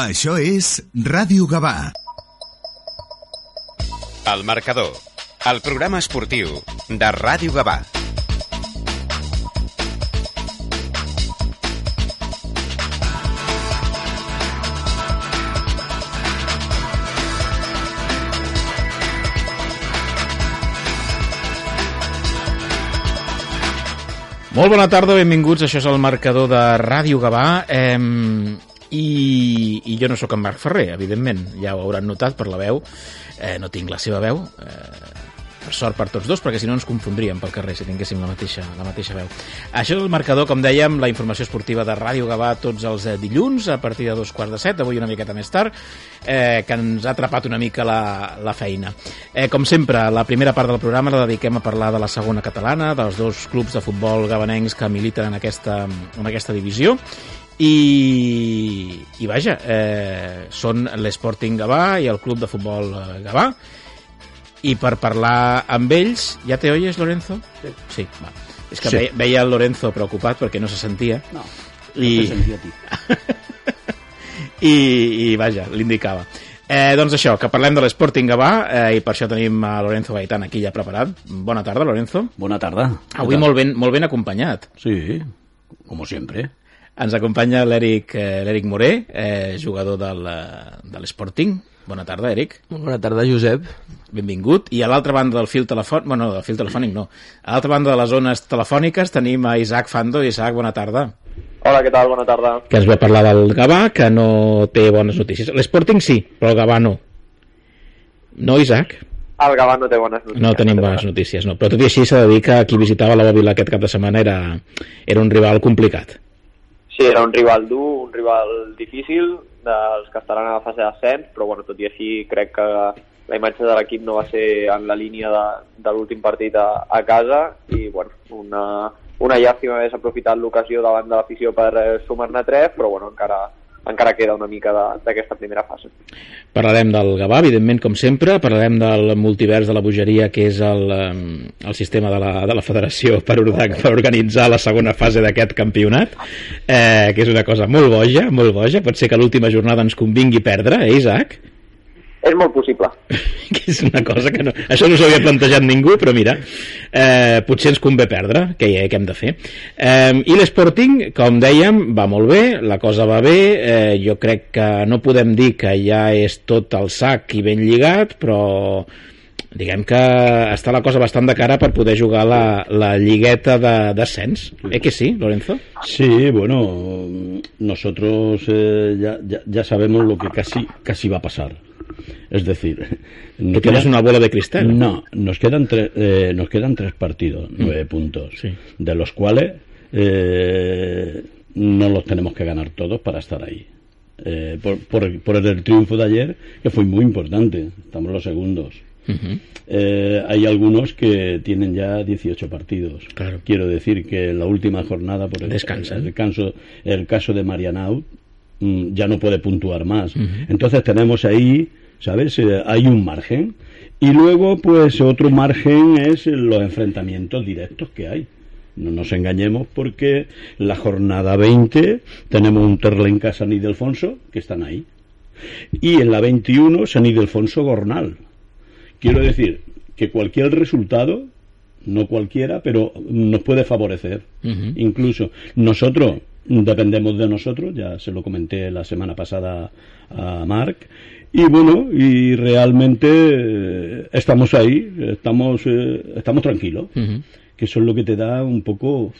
Això és Ràdio Gavà. El marcador, el programa esportiu de Ràdio Gavà. Molt bona tarda, benvinguts. Això és el marcador de Ràdio Gavà. Eh, i, I jo no sóc en Marc Ferrer, evidentment. Ja ho hauran notat per la veu. Eh, no tinc la seva veu. Eh, per sort per tots dos, perquè si no ens confondríem pel carrer si tinguéssim la mateixa, la mateixa veu. Això és el marcador, com dèiem, la informació esportiva de Ràdio Gavà tots els eh, dilluns a partir de dos quarts de set, avui una miqueta més tard, eh, que ens ha atrapat una mica la, la feina. Eh, com sempre, la primera part del programa la dediquem a parlar de la segona catalana, dels dos clubs de futbol gabanencs que militen en aquesta, en aquesta divisió, i, i vaja, eh, són l'Sporting Gavà i el Club de Futbol eh, Gavà, i per parlar amb ells... Ja te oyes, Lorenzo? Sí. Sí, va. És que sí. veia, veia el Lorenzo preocupat perquè no se sentia. No, I... no te sentia a ti. I, i vaja, l'indicava. Eh, doncs això, que parlem de l'Sporting Gavà eh, i per això tenim a Lorenzo Gaitán aquí ja preparat. Bona tarda, Lorenzo. Bona tarda. Avui molt ben, molt ben acompanyat. Sí, como siempre. Ens acompanya l'Eric eh, l'Eric Moré, eh, jugador del, eh, de l'Sporting. Bona tarda, Eric. Bona tarda, Josep. Benvingut. I a l'altra banda del fil telefònic, bueno, del fil telefònic no, a l'altra banda de les zones telefòniques tenim a Isaac Fando. Isaac, bona tarda. Hola, què tal? Bona tarda. Que ens ve a parlar del Gavà, que no té bones notícies. L'Sporting sí, però el Gavà no. No, Isaac? El Gavà no té bones notícies. No tenim bones notícies, no. Però tot i així s'ha de dir que qui visitava la Bòbila aquest cap de setmana era, era un rival complicat. Sí, era un rival dur, un rival difícil, dels que estaran a la fase d'ascens, però bueno, tot i així crec que la imatge de l'equip no va ser en la línia de, de l'últim partit a, a casa i bueno, una, una llàstima haver aprofitat l'ocasió davant de l'afició per eh, sumar-ne tres, però bueno, encara, encara queda una mica d'aquesta primera fase. Parlarem del Gavà, evidentment, com sempre, parlarem del multivers de la bogeria, que és el, el sistema de la, de la federació per, orda- per organitzar la segona fase d'aquest campionat, eh, que és una cosa molt boja, molt boja. Pot ser que l'última jornada ens convingui perdre, eh, Isaac? És molt possible. que és una cosa que no... Això no s'havia plantejat ningú, però mira, eh, potser ens convé perdre, què, hi ha, què hem de fer. Eh, I l'Sporting, com dèiem, va molt bé, la cosa va bé, eh, jo crec que no podem dir que ja és tot el sac i ben lligat, però diguem que està la cosa bastant de cara per poder jugar la, la lligueta de- d'ascens. Eh que sí, Lorenzo? Sí, bueno, nosotros eh, ya, ya, ya sabemos lo que casi, casi va a pasar. Es decir, nos tienes una bola de cristal. No, nos quedan, tre- eh, nos quedan tres partidos, nueve puntos, Sí. de los cuales eh, no los tenemos que ganar todos para estar ahí. Eh, por, por- por el triunfo de ayer, que fue muy importante, estamos los segundos. Eh, hay algunos que tienen ya 18 partidos. Claro. Quiero decir que en la última jornada, por el, el, caso, el caso de Marianao, mm, ya no puede puntuar más. Entonces tenemos ahí, ¿sabes? Eh, hay un margen. Y luego, pues otro margen es los enfrentamientos directos que hay. No nos engañemos porque la jornada 20 tenemos un Terlenca San Ildefonso que están ahí. Y en la 21 San Ildefonso Gornal. Quiero decir que cualquier resultado, no cualquiera, pero nos puede favorecer. Incluso nosotros dependemos de nosotros, ya se lo comenté la semana pasada a Marc. Y bueno, y realmente eh, estamos ahí, estamos, eh, estamos tranquilos, que eso es lo que te da un poco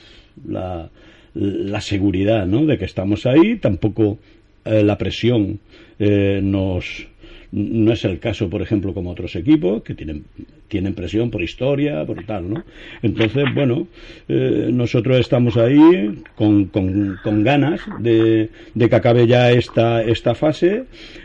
la, la seguridad, ¿no? De que estamos ahí, tampoco eh, la presión eh, nos no es el caso, por ejemplo, como otros equipos que tienen tienen presión por historia, por tal, ¿no? Entonces, bueno, eh, nosotros estamos ahí con, con, con ganas de, de que acabe ya esta, esta fase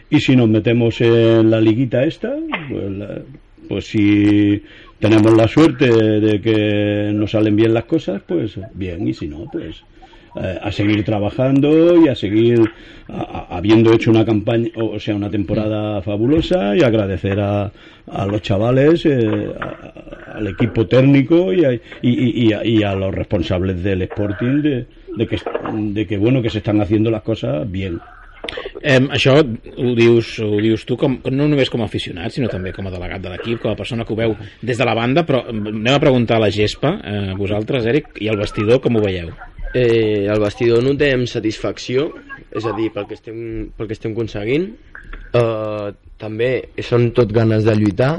y si nos metemos en la liguita esta, pues, la- pues si tenemos la suerte de que nos salen bien las cosas, pues bien, y si no, pues eh, a seguir trabajando y a seguir a- a- habiendo hecho una campaña, o sea, una temporada fabulosa y agradecer a, a los chavales, eh, al equipo técnico y a, y, y- y a, y a los responsables del Sporting de, de que, de que, bueno, que se están haciendo las cosas bien. Eh, això ho dius, ho dius tu com, no només com a aficionat, sinó també com a delegat de l'equip, com a persona que ho veu des de la banda, però anem a preguntar a la gespa, eh, vosaltres, Eric, i al vestidor, com ho veieu? Eh, el vestidor notem satisfacció, és a dir, pel que estem, pel que estem aconseguint. Eh, també són tot ganes de lluitar.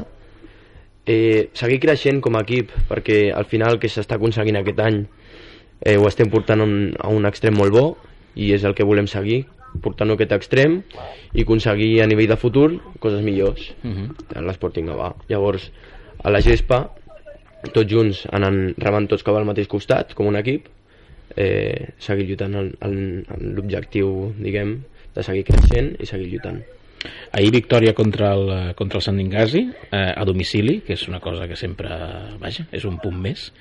Eh, seguir creixent com a equip, perquè al final que s'està aconseguint aquest any eh, ho estem portant un, a un extrem molt bo i és el que volem seguir, portant-ho a aquest extrem i aconseguir a nivell de futur coses millors Uh -huh. en l'Sporting Gavà. Llavors, a la gespa, tots junts anant remant tots cap al mateix costat, com un equip, eh, seguir lluitant en l'objectiu, diguem, de seguir creixent i seguir lluitant. Ahir victòria contra el, contra el Sant Ingasi eh, a domicili, que és una cosa que sempre, vaja, és un punt més,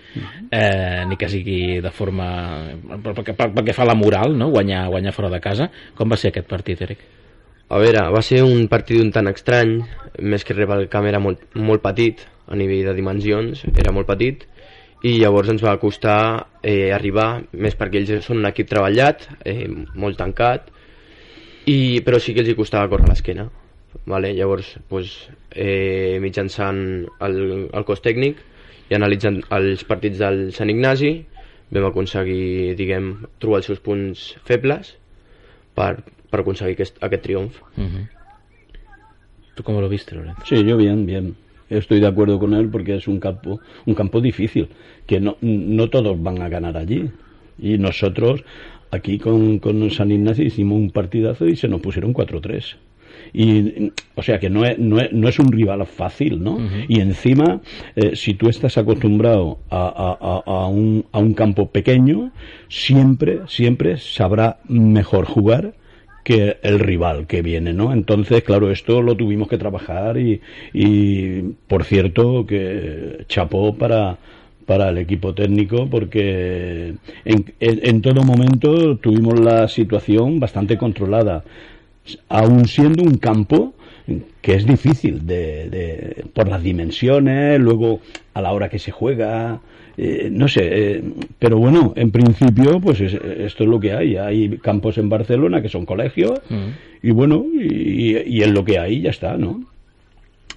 eh, ni que sigui de forma... perquè, perquè fa la moral, no? guanyar, guanyar fora de casa. Com va ser aquest partit, Eric? A veure, va ser un partit un tant estrany, més que res el camp era molt, molt petit, a nivell de dimensions, era molt petit, i llavors ens va costar eh, arribar, més perquè ells són un equip treballat, eh, molt tancat, i, però sí que els hi costava córrer l'esquena. Vale? Llavors, pues, eh, mitjançant el, el cos tècnic i analitzant els partits del Sant Ignasi, vam aconseguir, diguem, trobar els seus punts febles per, per aconseguir aquest, aquest triomf. Uh -huh. ¿Tú cómo lo viste, Lorenzo? Sí, yo bien, bien. Estoy de acuerdo con él porque es un campo, un campo difícil, que no, no todos van a ganar allí. Y nosotros aquí con, con San Ignacio hicimos un partidazo y se nos pusieron 4-3. Y, o sea que no es, no es, no es un rival fácil, ¿no? Y encima, eh, si tú estás acostumbrado a, a- a- a un, a un campo pequeño, siempre, siempre sabrá mejor jugar que el rival que viene, ¿no? Entonces, claro, esto lo tuvimos que trabajar y, y por cierto, que chapó para, para el equipo técnico porque en, en- todo momento tuvimos la situación bastante controlada, aun siendo un campo que es difícil de, de- por las dimensiones, luego a la hora que se juega, eh, no sé, eh, pero bueno, en principio, pues es- esto es lo que hay. Hay campos en Barcelona que son colegios y bueno, y, y es lo que hay, ya está, ¿no?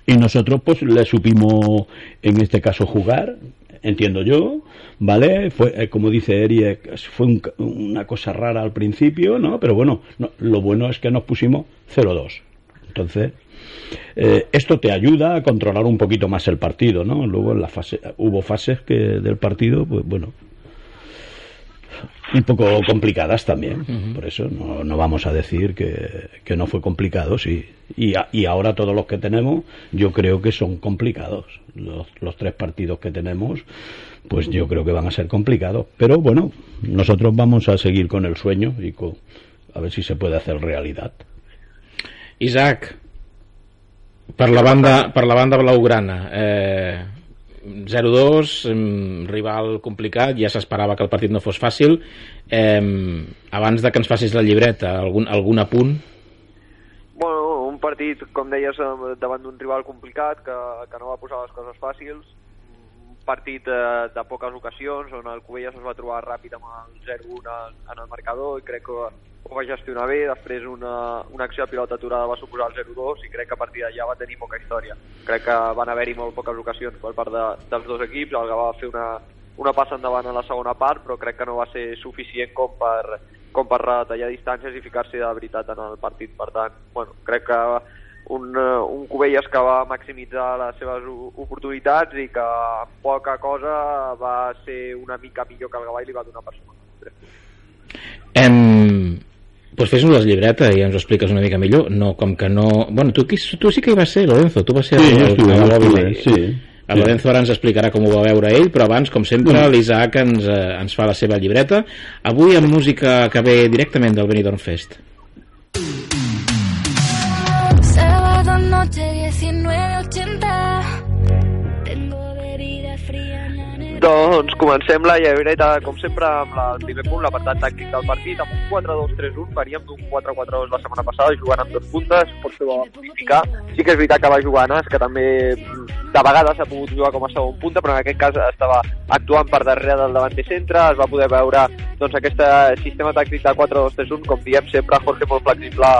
Y nosotros pues le supimos en este caso jugar, entiendo yo, ¿vale? Fue, eh, como dice Eric, fue un una cosa rara al principio, ¿no? Pero bueno, no- lo bueno es que nos pusimos 0-2. Entonces, eh, esto te ayuda a controlar un poquito más el partido, ¿no? Luego en la fase, hubo fases que del partido, pues bueno, un poco complicadas también. Por eso no, no vamos a decir que, que no fue complicado, sí. Y, a- y ahora todos los que tenemos, yo creo que son complicados. Los, los tres partidos que tenemos, pues yo creo que van a ser complicados. Pero bueno, nosotros vamos a seguir con el sueño y con, a ver si se puede hacer realidad. Isaac, per la banda, per la banda blaugrana, eh, 0-2, em, rival complicat, ja s'esperava que el partit no fos fàcil. Eh, abans de que ens facis la llibreta, algun, algun apunt? Bueno, un partit, com deies, davant d'un rival complicat que, que no va posar les coses fàcils, un partit eh, de poques ocasions on el Covelles es va trobar ràpid amb el 0-1 en, en el marcador i crec que ho va gestionar bé, després una, una acció de pilota aturada va suposar el 0-2 i crec que a partir d'allà va tenir poca història. Crec que van haver-hi molt poques ocasions per part de, dels dos equips, el Gavà va fer una, una passa endavant a la segona part, però crec que no va ser suficient com per, com per retallar distàncies i ficar-se de veritat en el partit. Per tant, bueno, crec que un, eh, un Covelles que va maximitzar les seves oportunitats i que poca cosa va ser una mica millor que el Gavà i li va donar per suma. Em, pues fes-nos la llibreta i ens ho expliques una mica millor. No, com que no... Bueno, tu, tu sí que hi vas ser, Lorenzo. Tu vas ser Sí, el, jo estuve, el, jo el estuve, mòbil. sí. El Lorenzo ara ens explicarà com ho va veure ell, però abans, com sempre, l'Isaac ens, eh, ens fa la seva llibreta. Avui amb música que ve directament del Benidorm Fest. Sábado noche 19.80 Doncs comencem la llebreta, com sempre, amb la, el primer punt, l'apartat tàctic del partit, amb un 4-2-3-1, veníem d'un 4-4-2 la setmana passada, jugant amb dos puntes, potser va modificar. Sí que és veritat que va jugar Nas, que també mm, de vegades ha pogut jugar com a segon punta, però en aquest cas estava actuant per darrere del davanter centre, es va poder veure doncs, aquest sistema tàctic de 4-2-3-1, com diem sempre, Jorge molt flexible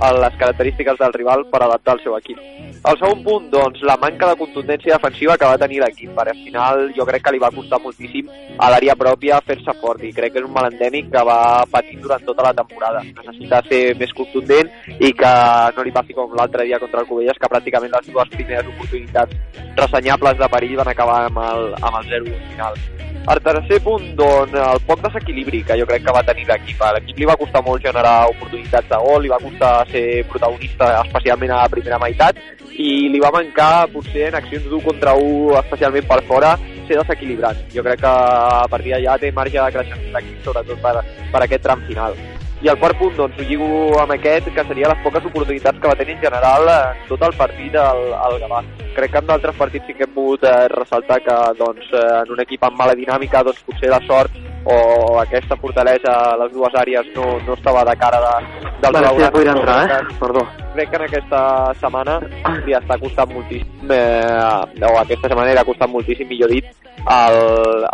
les característiques del rival per adaptar el seu equip. El segon punt, doncs, la manca de contundència defensiva que va tenir l'equip, perquè al final jo crec que li va costar moltíssim a l'àrea pròpia fer-se fort i crec que és un mal endèmic que va patir durant tota la temporada. Necessita ser més contundent i que no li passi com l'altre dia contra el Covelles, que pràcticament les dues primeres oportunitats ressenyables de perill van acabar amb el, amb el 0 final. El tercer punt, doncs, el poc desequilibri que jo crec que va tenir l'equip. A l'equip li va costar molt generar oportunitats de gol, li va costar ser protagonista, especialment a la primera meitat, i li va mancar, potser, en accions d'un contra un, especialment per fora, ser desequilibrant. Jo crec que a partir d'allà té marge de creixement l'equip, sobretot per, per aquest tram final. I el quart punt, doncs, ho lligo amb aquest, que seria les poques oportunitats que va tenir en general en tot el partit al, al Gavà. Crec que en d'altres partits sí que hem pogut eh, ressaltar que doncs, eh, en un equip amb mala dinàmica doncs, potser la sort o aquesta fortalesa a les dues àrees no, no estava de cara de, del Vale, sí, ja podria entrar, eh? Perdó. Perdó. Crec que en aquesta setmana li està costant moltíssim, eh, o aquesta setmana li ha costat moltíssim, millor dit, el,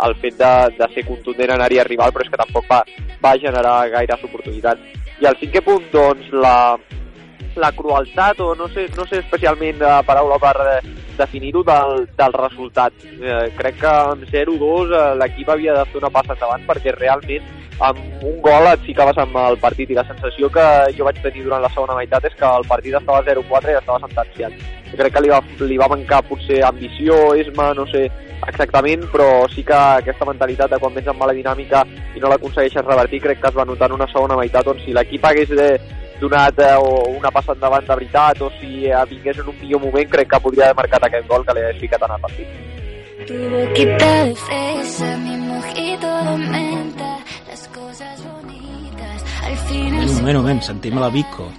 el fet de, de ser contundent en àrea rival, però és que tampoc va, va generar gaires oportunitats. I el cinquè punt, doncs, la, la crueltat, o no sé, no sé especialment la paraula per eh, definir-ho, del, del resultat. Eh, crec que amb 0-2 eh, l'equip havia de fer una passa endavant perquè realment amb un gol et ficaves amb el partit i la sensació que jo vaig tenir durant la segona meitat és que el partit estava 0-4 i estava sentenciat. Jo crec que li va, li va mancar potser ambició, esma, no sé exactament, però sí que aquesta mentalitat de quan vens amb mala dinàmica i no l'aconsegueixes revertir, crec que es va notar en una segona meitat on si l'equip hagués de, donat eh, o una passa endavant de veritat o si eh, vingués en un millor moment crec que podria haver marcat aquest gol que li hagués ficat en el partit. Tu boquita de fresa, mi mojito de menta, cosas bonitas, al final Un moment, un moment, sentim la Vico.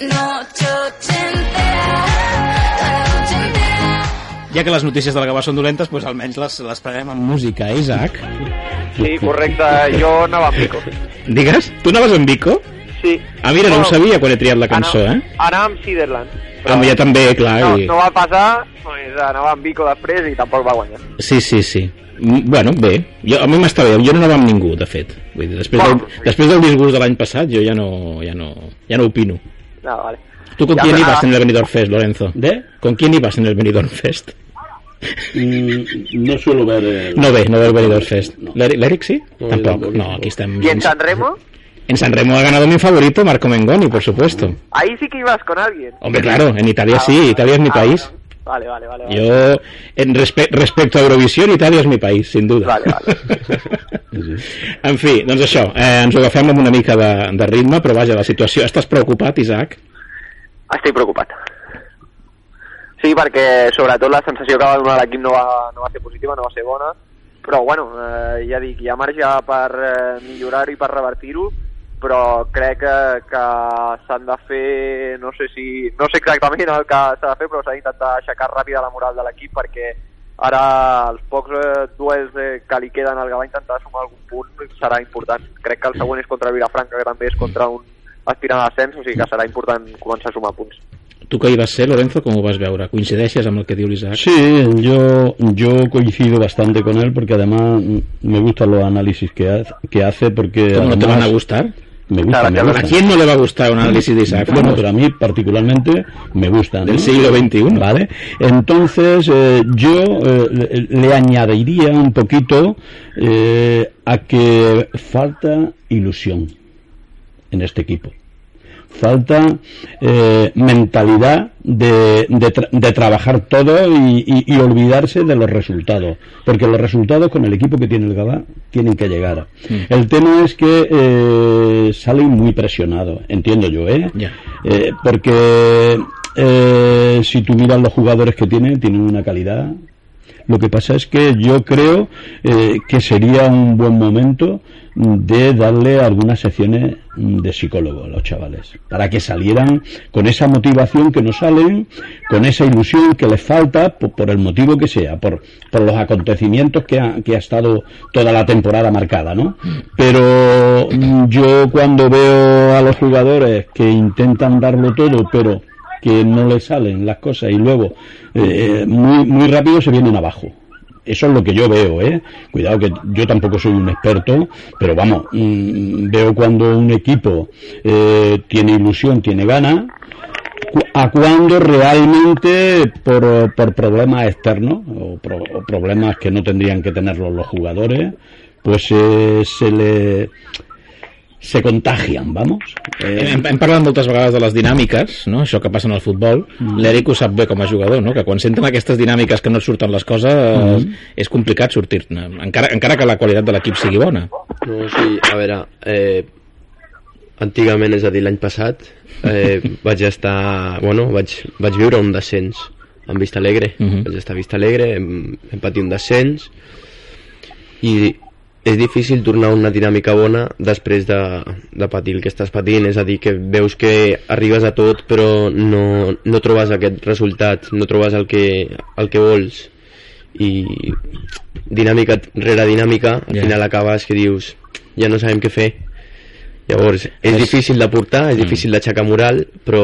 noche entera. Ja que les notícies de la Gavà són dolentes, doncs almenys les, les prenem amb música, eh, Isaac? Sí, correcte, jo anava amb Pico. Digues? Tu anaves amb Vico? Sí. Ah, mira, no ho sabia quan he triat la cançó, eh? Anava, anava amb Siderland. Ah, ja també, clar. No, i- no va passar, doncs anava amb Vico després i tampoc va guanyar. Sí, sí, sí. Bueno, bé, jo, a mi m'està bé, jo no anava amb ningú, de fet. Vull dir, després, del, Bueno. després del disgust de l'any passat, jo ja no, ja no, ja no opino. No, vale. ¿Tú con Ya, quién pero ibas en el Benidorm Fest, Lorenzo? ¿De? ¿Con quién ibas en el Benidorm Fest? Mm, no suelo ver... el- No ve, no ve el Benidorm Fest. ¿L'Eric l'Eric sí? No, Tampoco. tampoco. No, aquí estamos. ¿Y en San Remo? En San Remo ha ganado mi favorito, Marco Mengoni, por supuesto. Ahí sí que ibas con alguien. Hombre, claro, en Italia Ah, sí, vale. Italia es mi Ah, país. Vale, vale, vale. vale. Yo, en respe- respecto a Eurovisión, Italia és mi país, sin duda. Vale, en fi, doncs això, eh, ens ho agafem amb una mica de, de ritme, però vaja, la situació... Estàs preocupat, Isaac? Estic preocupat. Sí, perquè sobretot la sensació que va donar l'equip no, va, no va ser positiva, no va ser bona, però bueno, eh, ja dic, hi ha marge per eh, millorar-ho i per revertir-ho, però crec que, que s'han de fer, no sé si, no sé exactament el que s'ha de fer, però s'ha d'intentar aixecar ràpida la moral de l'equip perquè ara els pocs eh, duels eh, que li queden al Gavà intentar sumar algun punt serà important. Crec que el següent és contra Vilafranca, que també és contra un aspirant a l'ascens, o sigui que serà important començar a sumar punts. Tu que hi vas ser, Lorenzo, com ho vas veure? Coincideixes amb el que diu l'Isaac? Sí, yo, yo coincido bastante con él porque además me gustan los análisis que hace, que hace porque ¿Cómo no te además van a gustar? Me gusta, me ¿A gusta. quién no le va a gustar un análisis de Isaac? Bueno, pero a mí particularmente me gustan. Del siglo XXI. Vale. Entonces, eh, yo eh, le, le añadiría un poquito eh, a que falta ilusión en este equipo. Falta eh, mentalidad de, de, tra- de trabajar todo y, y- y olvidarse de los resultados. Porque los resultados con el equipo que tiene el Gabá tienen que llegar. El tema es que eh, salen muy presionados, entiendo yo, ¿eh? Eh, porque eh, si tú miras los jugadores que tienen, tienen una calidad. Lo que pasa es que yo creo eh, que sería un buen momento de darle algunas secciones de psicólogo a los chavales, para que salieran con esa motivación que no salen, con esa ilusión que les falta, por, el motivo que sea, por, por los acontecimientos que ha, que ha estado toda la temporada marcada, ¿no? Pero mm, yo cuando veo a los jugadores que intentan darlo todo, pero que no le salen las cosas y luego eh, muy, muy rápido se vienen abajo. Eso es lo que yo veo, ¿eh? Cuidado que yo tampoco soy un experto, pero vamos, mm, veo cuando un equipo eh, tiene ilusión, tiene ganas, a cuando realmente por, por problemas externos o, pro- problemas que no tendrían que tenerlos los jugadores, pues eh, se le se contagian, vamos. Eh, Hem, hem parlat moltes vegades de les dinàmiques, no? això que passa en el futbol. Mm. L'Eric ho sap bé com a jugador, no? que quan senten aquestes dinàmiques que no et surten les coses, Mm. és complicat sortir-ne, encara, encara que la qualitat de l'equip sigui bona. No, sí, a veure, eh, antigament, és a dir, l'any passat, eh, vaig estar, bueno, vaig, vaig viure un descens en Vista Alegre. Mhm. Vaig estar a Vista Alegre, hem, hem patit un descens, i és difícil tornar a una dinàmica bona després de, de patir el que estàs patint, és a dir, que veus que arribes a tot però no, no trobes aquest resultat, no trobes el que, el que vols. I dinàmica rere dinàmica al Ja. final acabes que dius ja no sabem què fer. Llavors és difícil de portar, és difícil d'aixecar moral però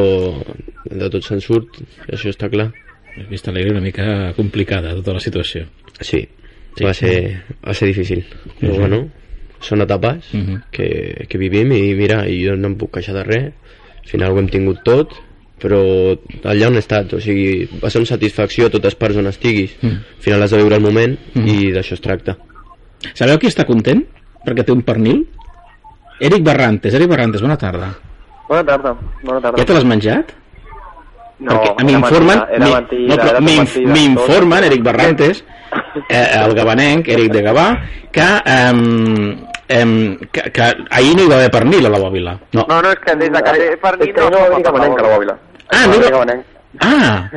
de tot se'n surt això està clar. He vist alegre una mica complicada tota la situació. sí, va, ser, va ser difícil però bueno, són etapes Mhm. que, que vivim i mira, i jo no em puc queixar de res al final ho hem tingut tot però allà on he estat, o sigui, va ser una satisfacció a totes parts on estiguis Mm. al final has de viure el moment Mhm. i d'això es tracta Sabeu qui està content? Perquè té un pernil? Eric Barrantes. Eric Barrantes, bona tarda. Bona tarda, bona tarda. Ja te l'has menjat? No, Perquè m'informen no, m'informen. Eric Barrantes, eh, el gabanenc, Eric de Gavà, que, em, em, que, que ahir no hi va haver pernil a la Bòbila. no, No, no, és que des de que té pernil És que no va venir Cabanenc a la bòbila. Ah, no no, no, ah,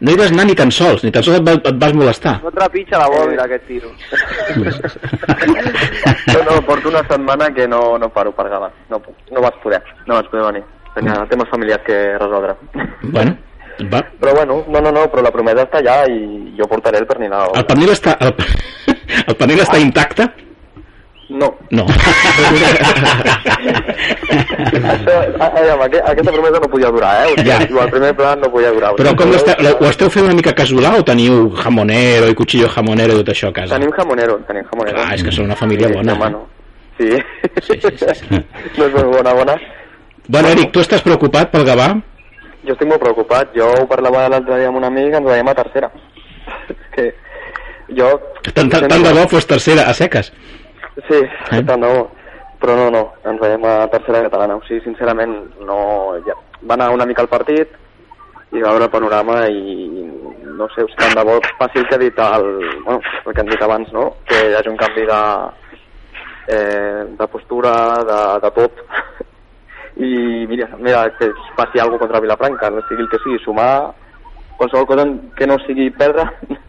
no hi vas anar ni tan sols, ni tan sols et, va, et vas molestar. No trepitja la bòbila, aquest tiro. No, no, porto una setmana que no, no paro per gala. No, no vaig poder, no vaig poder venir. Tenia temes familiars que resoldre. Bueno, va. Però bueno, no, no, no, però la promesa està allà i jo portaré el pernil a la El pernil està, el, el pernil està intacte? No. No. Això, aviam, aqu aquesta promesa no podia durar, eh? O sigui, Ja. El primer plan no podia durar. Però com l'esteu, ho esteu fent una mica casolà o teniu jamonero i cuchillo jamonero i tot això a casa? Tenim jamonero, tenim jamonero. Clar, és que són una família bona. Sí, no. Sí. Sí, sí, sí, sí. no és bona, bona. Bueno, Eric, tu estàs preocupat pel Gavà? Jo estic molt preocupat. Jo ho parlava l'altre dia amb un amic, ens veiem a tercera. Que jo... Tant, tant, tant de bo fos tercera a seques. Sí, Eh? tant de bo. Però no, no, ens veiem a tercera catalana. O sigui, sincerament, no... Ja. Va anar una mica al partit i va veure el panorama i no sé, o sigui, tant de bo passi el que ha dit el, bueno, el que han dit abans, no? Que hi hagi un canvi de, eh, de postura, de, de tot. I mira, mira, que passi alguna contra Vilafranca, no sigui el que sigui, sumar qualsevol cosa que no sigui perdre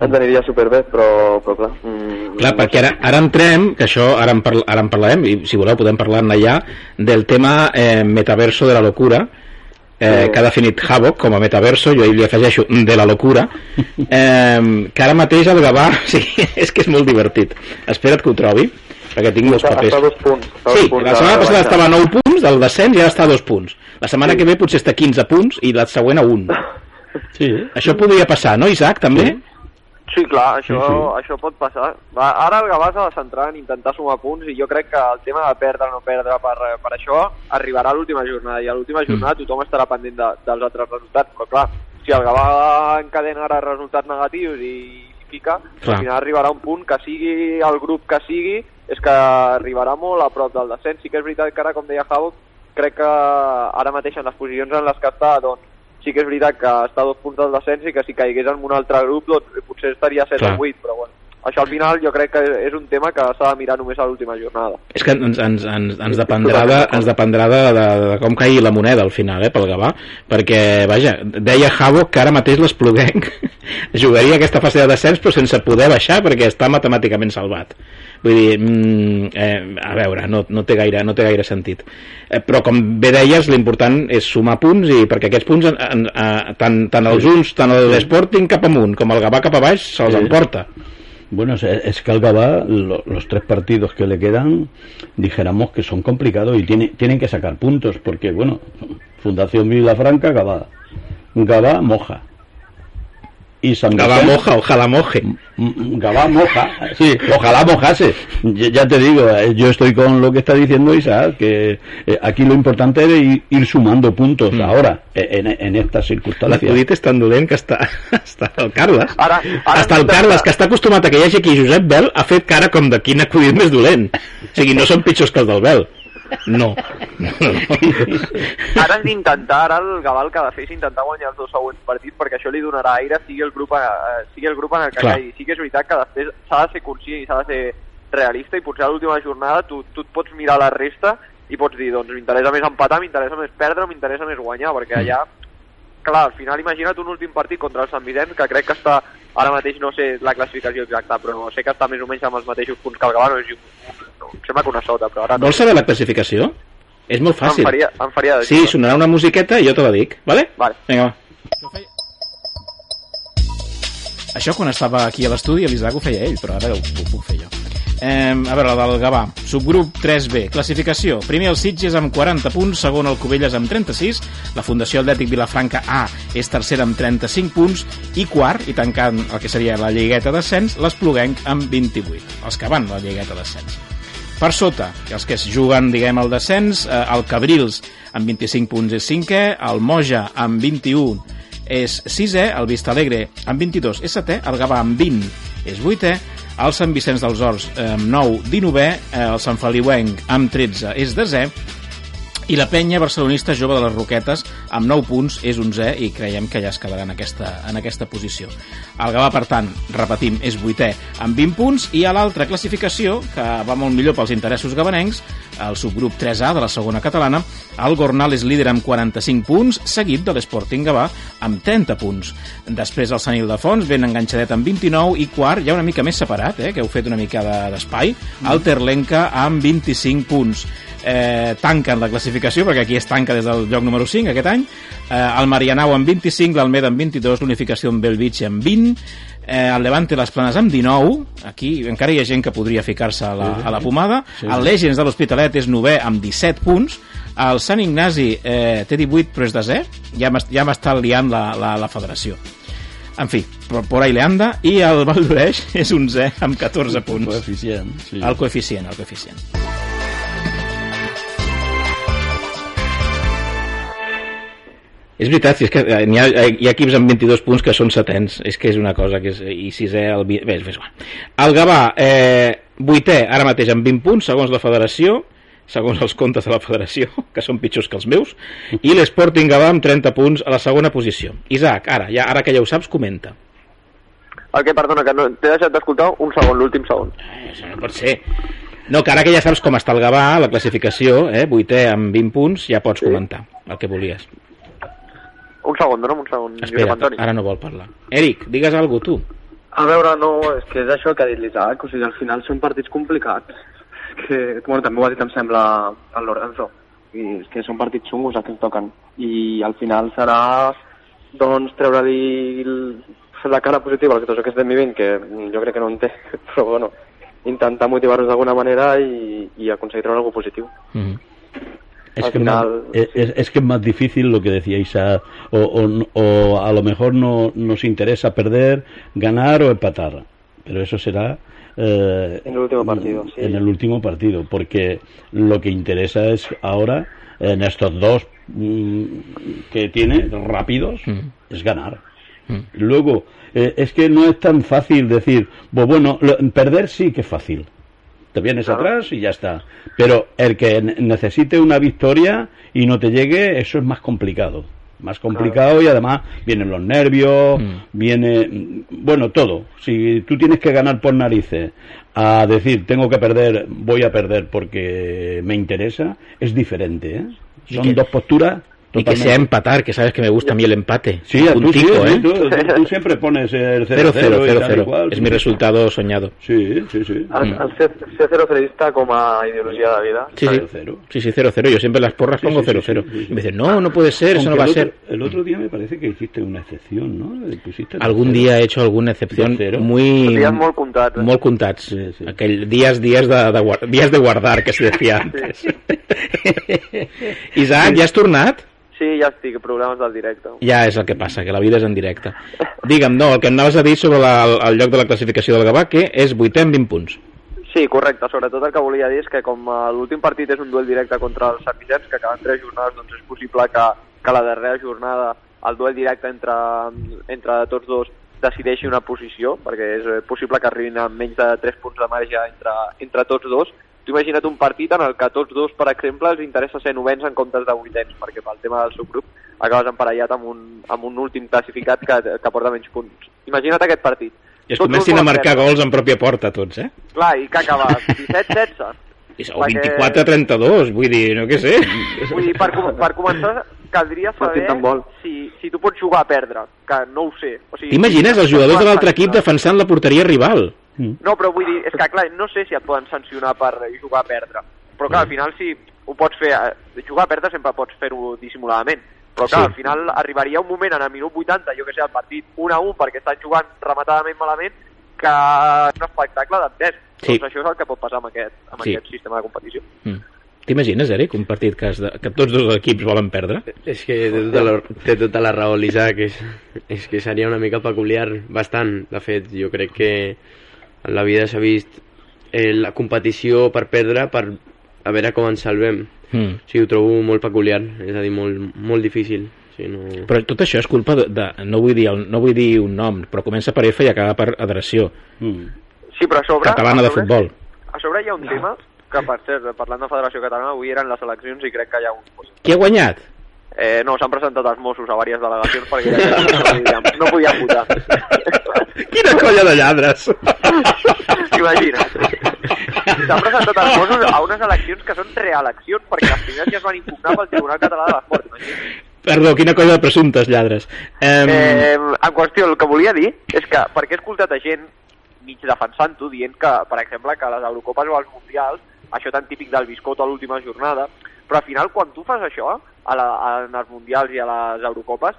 ens aniria superbé, però, però clar... Mm, Clar, no perquè ara, ara entrem, que això ara en, parla, ara en parlarem, i si voleu podem parlar-ne ja, del tema eh, metaverso de la locura, eh, Sí. que ha definit Havok com a metaverso, jo ahir li afegeixo de la locura, eh, que ara mateix el Gavà, sí, és que és molt divertit. Espera't que ho trobi, perquè tinc molts Està, papers. està a dos punts. A Sí, dos punts la setmana passada baixa. estava a 9 punts del descens i ara està a 2 punts. La setmana que ve potser està a 15 punts i la següent a 1. sí, Això podria passar, no, Isaac, també? Sí, clar, això, Sí, sí. això pot passar. Va, ara el Gavà s'ha de centrar en intentar sumar punts i jo crec que el tema de perdre o no perdre per, per això arribarà a l'última jornada i a l'última jornada tothom estarà pendent de, dels altres resultats, però clar, si el Gavà encadena ara resultats negatius i fica, Clar. al final arribarà un punt que sigui el grup que sigui, és que arribarà molt a prop del descens. Sí que és veritat que ara, com deia Havok, crec que ara mateix en les posicions en les que està, doncs, sí que és veritat que està a dos punts del descens i que si caigués en un altre grup doncs, potser estaria a 7 Clar. o 8, però bueno, això al final jo crec que és un tema que s'ha de mirar només a l'última jornada. És que ens, ens, ens, ens dependrà, de, ens dependrà de, de, de com caigui la moneda al final, eh, pel Gavà, perquè, vaja, deia Javo que ara mateix l'Espluguenc jugaria aquesta fase de descens però sense poder baixar perquè està matemàticament salvat. Vull dir, mm, eh, a veure, no, no, té gaire, no té gaire sentit. Eh, però com bé deies, l'important és sumar punts i perquè aquests punts, en, en, eh, tant, tant els uns, tant l'Sporting cap amunt com el Gavà cap a baix, se'ls emporta. Bueno, es, es que al Gabá, lo- los tres partidos que le quedan, dijéramos que son complicados y tiene, tienen que sacar puntos, porque, bueno, Fundación Vilafranca, Gabá. Gabá, Moja. Y San Gabá Vicente- moja, ojalá moje. Gabá moja, sí, ojalá mojase. Ya ya te digo, eh, yo estoy con lo que está diciendo Isaac, que eh, aquí lo importante es ir, sumando puntos Mm. ahora, eh, en, en estas circunstancias. L'acudit és tan dolent que està, està el Carles. Ara, ara Està el Carles, que està acostumat a que hi hagi aquí Josep Bel, ha fet cara com de quin acudit més dolent. O sigui, no són pitjors que els del Bel. No. no, no. Ara has d'intentar, ara el Gavà el que ha de fer és intentar guanyar els dos següents partits perquè això li donarà aire, sigui el grup, eh, sigui el grup en el que Clar. caigui. Sí que és veritat que després s'ha de ser conscient i s'ha de ser realista i potser a l'última jornada tu, tu et pots mirar la resta i pots dir, doncs m'interessa més empatar, m'interessa més perdre, m'interessa més guanyar, perquè allà, clar, al final imagina't un últim partit contra el Sant Vicent, que crec que està, ara mateix no sé la classificació exacta, però sé que està més o menys amb els mateixos punts que el Gavà, no, és, no, em sembla que una sota, però ara no. Vols saber la classificació? És molt fàcil. Em faria, em faria de Sí, sonarà una musiqueta i jo te la dic, vale? Vale. Vinga, va. Això quan estava aquí a l'estudi l'Isaac ho feia ell, però ara ho, ho puc fer jo. Eh, a veure, la del Gavà. Subgrup 3B. Classificació. Primer el Sitges amb 40 punts, segon el Cubelles amb 36, la Fundació Atlètic Vilafranca A és tercera amb 35 punts i quart, i tancant el que seria la Lligueta d'Ascens, l'Espluguenc amb 28, els que van la Lligueta d'Ascens. Per sota, els que es juguen, diguem, el descens, eh, el Cabrils amb 25 punts és cinquè, el Moja amb 21 és sisè, el Vistalegre amb 22 és setè, el Gavà amb 20 és vuitè, el Sant Vicenç dels Horts amb 9 dinovè, eh, el Sant Feliuenc amb 13 és desè, i la penya barcelonista jove de les Roquetes amb 9 punts és 11è i creiem que ja es quedarà en aquesta, en aquesta posició. El Gavà, per tant, repetim, és vuitè amb 20 punts i a l'altra classificació, que va molt millor pels interessos gabanencs, el subgrup 3A de la segona catalana, el Gornal és líder amb 45 punts, seguit de l'Sporting Gavà amb 30 punts. Després el Sant Ildefons ben enganxadet amb 29 i quart, ja una mica més separat, eh, que heu fet una mica de- d'espai, el Terlenca amb 25 punts eh, tanquen la classificació, perquè aquí es tanca des del lloc número 5 aquest any, eh, el Marianao amb 25, l'Almeda amb 22, l'Unificació amb Belvitge amb 20, eh, el Levante les Planes amb 19, aquí encara hi ha gent que podria ficar-se a, la, a la pomada, Sí, el sí. Legends de l'Hospitalet és novè amb 17 punts, el Sant Ignasi eh, té 18 però és desè, ja m'est- ja m'està liant la, la, la federació. En fi, por, ahí le anda, i el Valdoreix és 11 amb 14 punts. Coeficient, sí. El coeficient, el coeficient. És veritat, si és que eh, n'hi ha, hi ha equips amb 22 punts que són setens, és que és una cosa que és... i sisè, el... Bé, és igual. El Gavà, eh, vuitè, ara mateix amb 20 punts, segons la federació, segons els comptes de la federació, que són pitjors que els meus, i l'Sporting Gavà amb 30 punts a la segona posició. Isaac, ara, ja, ara que ja ho saps, comenta. El que, perdona, que no, t'he deixat d'escoltar un segon, l'últim segon. Eh, Això no pot ser. No, que ara que ja saps com està el Gavà, la classificació, eh, vuitè amb 20 punts, ja pots comentar el que volies. Un segon, dona'm un segon, Espera, Antoni. ara no vol parlar. Eric, digues alguna tu. A veure, no, és que és això que ha dit l'Isaac, o sigui, al final són partits complicats. Que, bueno, també ho ha dit, em sembla, el Lorenzo. I és que són partits xungos els que ens toquen. I al final serà, doncs, treure-li la cara positiva a la situació que estem vivint, que jo crec que no en té, però bueno, intentar motivar-nos d'alguna manera i, i aconseguir treure alguna positiu. Mm Es Al que, final, más- es, es- es que es más difícil lo que decía Isa, o, o- o a lo mejor no nos interesa perder, ganar o empatar, pero eso será eh, En el último partido, sí. en el último partido, porque lo que interesa es ahora en estos dos mm, que tiene rápidos Mm. es ganar. Mm. Luego eh, es que no es tan fácil decir, pues bueno, lo- perder sí que es fácil. Te vienes Claro. atrás y ya está. Pero el que ne- necesite una victoria y no te llegue, eso es más complicado. Más complicado y además vienen los nervios, Mm. viene, bueno, todo. Si tú tienes que ganar por narices a decir, tengo que perder, voy a perder porque me interesa, es diferente. ¿eh? ¿Y Son dos posturas Y que sea empatar, que sabes que me gusta a mí el empate. Sí, a tú, Puntico, sí, ¿eh? tú, tú- tú siempre pones el 0-0 0-0, y tal y 0-0. cual. Es mi resultado soñado. Sí, sí, sí. El ser, ser zero cerista com a ideologia de vida. Sí, sí. 0-0. Sí, sí, 0-0. Yo siempre las porras Sí, pongo sí, sí, 0-0. sí, sí, sí. Y me dicen, no, no puede ser, eso no Aunque va a ser. El otro día me parece que hiciste una excepción, ¿no? Pusiste Algún 0. día he hecho alguna excepción 2-0. muy... Dies molt comptats. Eh? Molt comptats. Aquell días, días de, de, días de guardar, que se decía antes. Isaac, ja has tornat? Sí, ja estic, programes del directe. Ja és el que passa, que la vida és en directe. Digue'm, no, el que em anaves a dir sobre la, el, el lloc de la classificació del Gavà, que és vuitè amb 20 punts. Sí, correcte. Sobretot el que volia dir és que com eh, l'últim partit és un duel directe contra els Sant Vicenç, que acaben tres jornades, doncs és possible que, que la darrera jornada el duel directe entre, entre tots dos decideixi una posició, perquè és eh, possible que arribin a menys de 3 punts de marge entre, entre tots dos. Tu imagina't un partit en el que tots dos, per exemple, els interessa ser novens en comptes de vuitens, perquè pel tema del subgrup acabes emparellat amb un, amb un últim classificat que, que porta menys punts. Imagina't aquest partit. I es Tots comencin a marcar gols en pròpia porta, tots, eh? Clar, i que acaba 17-16. O 24-32, vull dir, no què sé. Vull dir, per, per començar, caldria saber si, si tu pots jugar a perdre, que no ho sé. O sigui, T'imagines els jugadors de l'altre equip defensant la porteria rival? No, però vull dir, és que clar, no sé si et poden sancionar per jugar a perdre. Però clar, al final si ho pots fer, eh, jugar a perdre sempre pots fer-ho dissimuladament. Però clar, Sí. al final arribaria un moment en el minut 80, jo que sé, el partit 1 a 1 perquè estan jugant rematadament malament, que és un espectacle d'entès. Sí. Doncs això és el que pot passar amb aquest, amb Sí. aquest sistema de competició. Mm. T'imagines, Eric, un partit que, has de, que tots dos equips volen perdre? És que té tota la, té tota la raó l'Isaac, és, és que seria una mica peculiar, bastant. De fet, jo crec que en la vida s'ha vist eh, la competició per perdre per a veure com ens salvem. Mm. O sigui, ho trobo molt peculiar, és a dir, molt, molt difícil. O sigui, no... Però tot això és culpa de... de no, vull dir el, no vull dir un nom, però comença per F i acaba per adhesió. Mm. Sí, però a sobre... Catalana a de sobre, futbol. A sobre hi ha un tema que, per cert, parlant de Federació Catalana, avui eren les eleccions i crec que hi ha un... Qui ha guanyat? Eh, no, s'han presentat els Mossos a diverses delegacions perquè ja no podien, no podien votar. Quina colla de lladres! Imagina't. S'han presentat els Mossos a unes eleccions que són reeleccions perquè les primeres ja es van impugnar pel Tribunal Català de l'Esport. Perdó, quina colla de presumptes lladres. Eh, Eh, en qüestió, el que volia dir és que perquè he escoltat a gent mig defensant-ho, dient que, per exemple, que les Eurocopes o als Mundials, això tan típic del biscot a l'última jornada, però al final quan tu fas això, a la, a, en els Mundials i a les Eurocopes,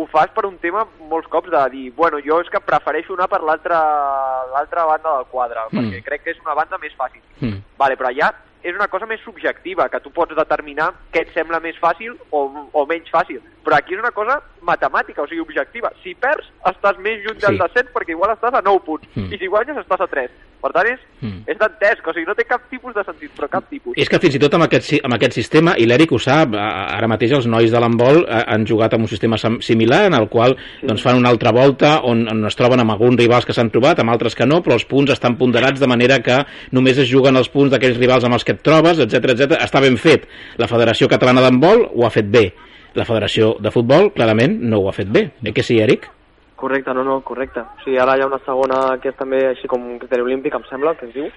ho fas per un tema molts cops de dir, bueno, jo és que prefereixo anar per l'altra banda del quadre, Mm. perquè crec que és una banda més fàcil. mm. Vale, però allà és una cosa més subjectiva, que tu pots determinar què et sembla més fàcil o, o menys fàcil. Però aquí és una cosa matemàtica, o sigui, objectiva. Si perds, estàs més lluny del Sí. descens perquè igual estàs a 9 punts. Mm. I si guanyes, estàs a 3. Per tant, és, Mm. és que o sigui, no té cap tipus de sentit, però cap tipus. És que fins i tot amb aquest, amb aquest sistema, i l'Eric ho sap, ara mateix els nois de l'handbol eh, han jugat amb un sistema similar en el qual doncs, fan una altra volta on, on es troben amb alguns rivals que s'han trobat, amb altres que no, però els punts estan ponderats de manera que només es juguen els punts d'aquells rivals amb els que et trobes, etc etc. Està ben fet. La Federació Catalana d'Handbol ho ha fet bé. La Federació de Futbol, clarament, no ho ha fet bé. Eh que sí, Eric? Correcte, no, no, correcte. O sigui, ara hi ha una segona que és també així com un criteri olímpic, em sembla, que es diu.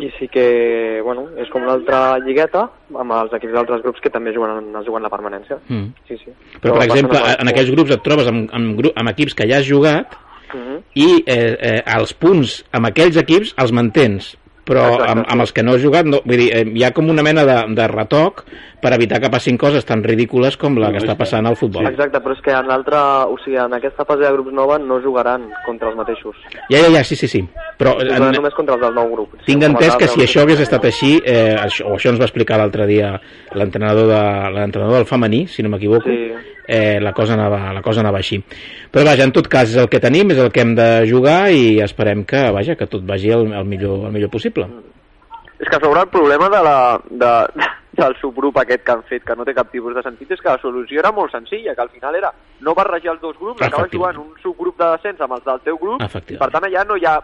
I sí que, bueno, és com una altra lligueta amb els equips d'altres grups que també juguen, es juguen la permanència. Mm. Sí, sí. Però, per va ser exemple, cosa en aquells grups et trobes amb, amb, amb equips que ja has jugat Mhm. i eh, eh, els punts amb aquells equips els mantens però Exacte, amb, amb els que no has jugat no, vull dir, eh, hi ha com una mena de, de retoc per evitar que passin coses tan ridícules com la que està passant al futbol. Exacte, però és que en l'altra, o sigui, en aquesta fase de grups nova no jugaran contra els mateixos. ja, ja, ja, sí, sí, sí. Però en, només contra els del nou grup. tinc entès que si això hagués estat així eh, això, o això ens va explicar l'altre dia l'entrenador de, l'entrenador del femení si no m'equivoco Sí. eh, la, cosa anava, la cosa anava així. Però vaja, en tot cas és el que tenim és el que hem de jugar i esperem que, vaja, que tot vagi el, el, millor, el millor possible És que sobre el problema de la, de, del subgrup aquest que han fet, que no té cap tipus de sentit, és que la solució era molt senzilla, que al final era no barrejar els dos grups, acabes jugant un subgrup de descens amb els del teu grup, i per tant allà no hi ha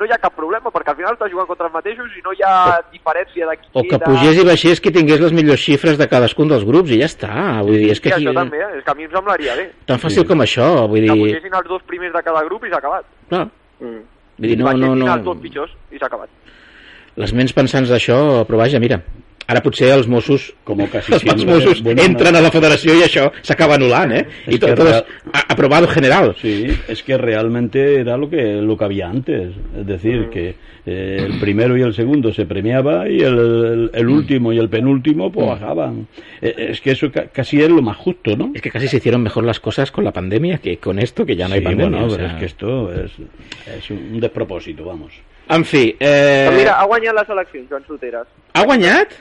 no hi ha cap problema, perquè al final estàs jugant contra els mateixos i no hi ha diferència de qui o que pugés i baixés qui tingués les millors xifres de cadascun dels grups i ja està, vull dir, és que Sí, aquí, això també, eh? és que a mi em semblaria bé. tan fàcil com això, vull Que dir, pugessin els dos primers de cada grup i s'ha acabat. clar, Mm. vull dir no, no, Baixessin els no, dos pitjors i s'ha acabat. Les ments pensants d'això, però vaja, mira, ara potser els Mossos, Como casi els siempre. Mossos Bueno, entren a la federació i això s'acaba anul·lant, eh? És I tot, és real- aprobado general. Sí, es que realmente era lo que lo que había antes, es decir, que eh, el primero y el segundo se premiaba y el, el- el último y el penúltimo pues bajaban. Eh, es que eso ca- casi es lo más justo, ¿no? Es que casi se hicieron mejor las cosas con la pandemia que con esto, que ya no hay Sí, pandemia. bueno, o sea. es que esto es, es un despropósito, vamos. En fi, eh... Però mira, ha guanyat les eleccions, Joan Soteres. ha guanyat?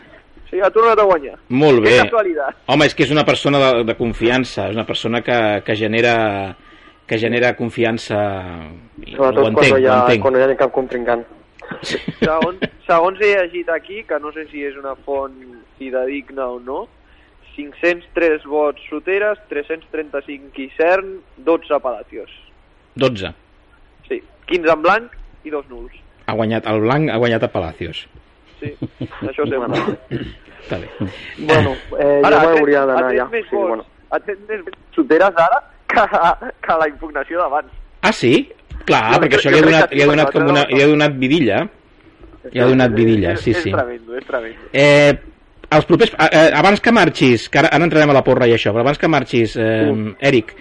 Sí, ha tornat a guanyar. Molt Que bé. casualitat. Home, és que és una persona de, de confiança, és una persona que, que genera que genera confiança i ho Sobretot entenc, quan, no hi ho ha, entenc. quan no hi ha cap contrincant. Segons, segons he llegit aquí, que no sé si és una font fidedigna o no, 503 vots Soteres, 335 Isern, 12 Palacios. 12. Sí, 15 en blanc i dos nuls. Ha guanyat el blanc, ha guanyat a Palacios. Sí, això sembla. Està bé. Bueno, eh, Ara, jo ha m'hauria d'anar ha tret ja. més Sí, bueno. ha tret més Soteres ara que, que la impugnació d'abans. Ah, sí? Clar, Jo perquè crec- això jo li ha donat, li ha donat, com una, li ha donat vidilla. Li ha donat vidilla, sí, sí. És tremendo, és tremendo. Eh, els propers, eh, eh, abans que marxis, que ara, ara entrarem a la porra i això, però abans que marxis, eh, Eric,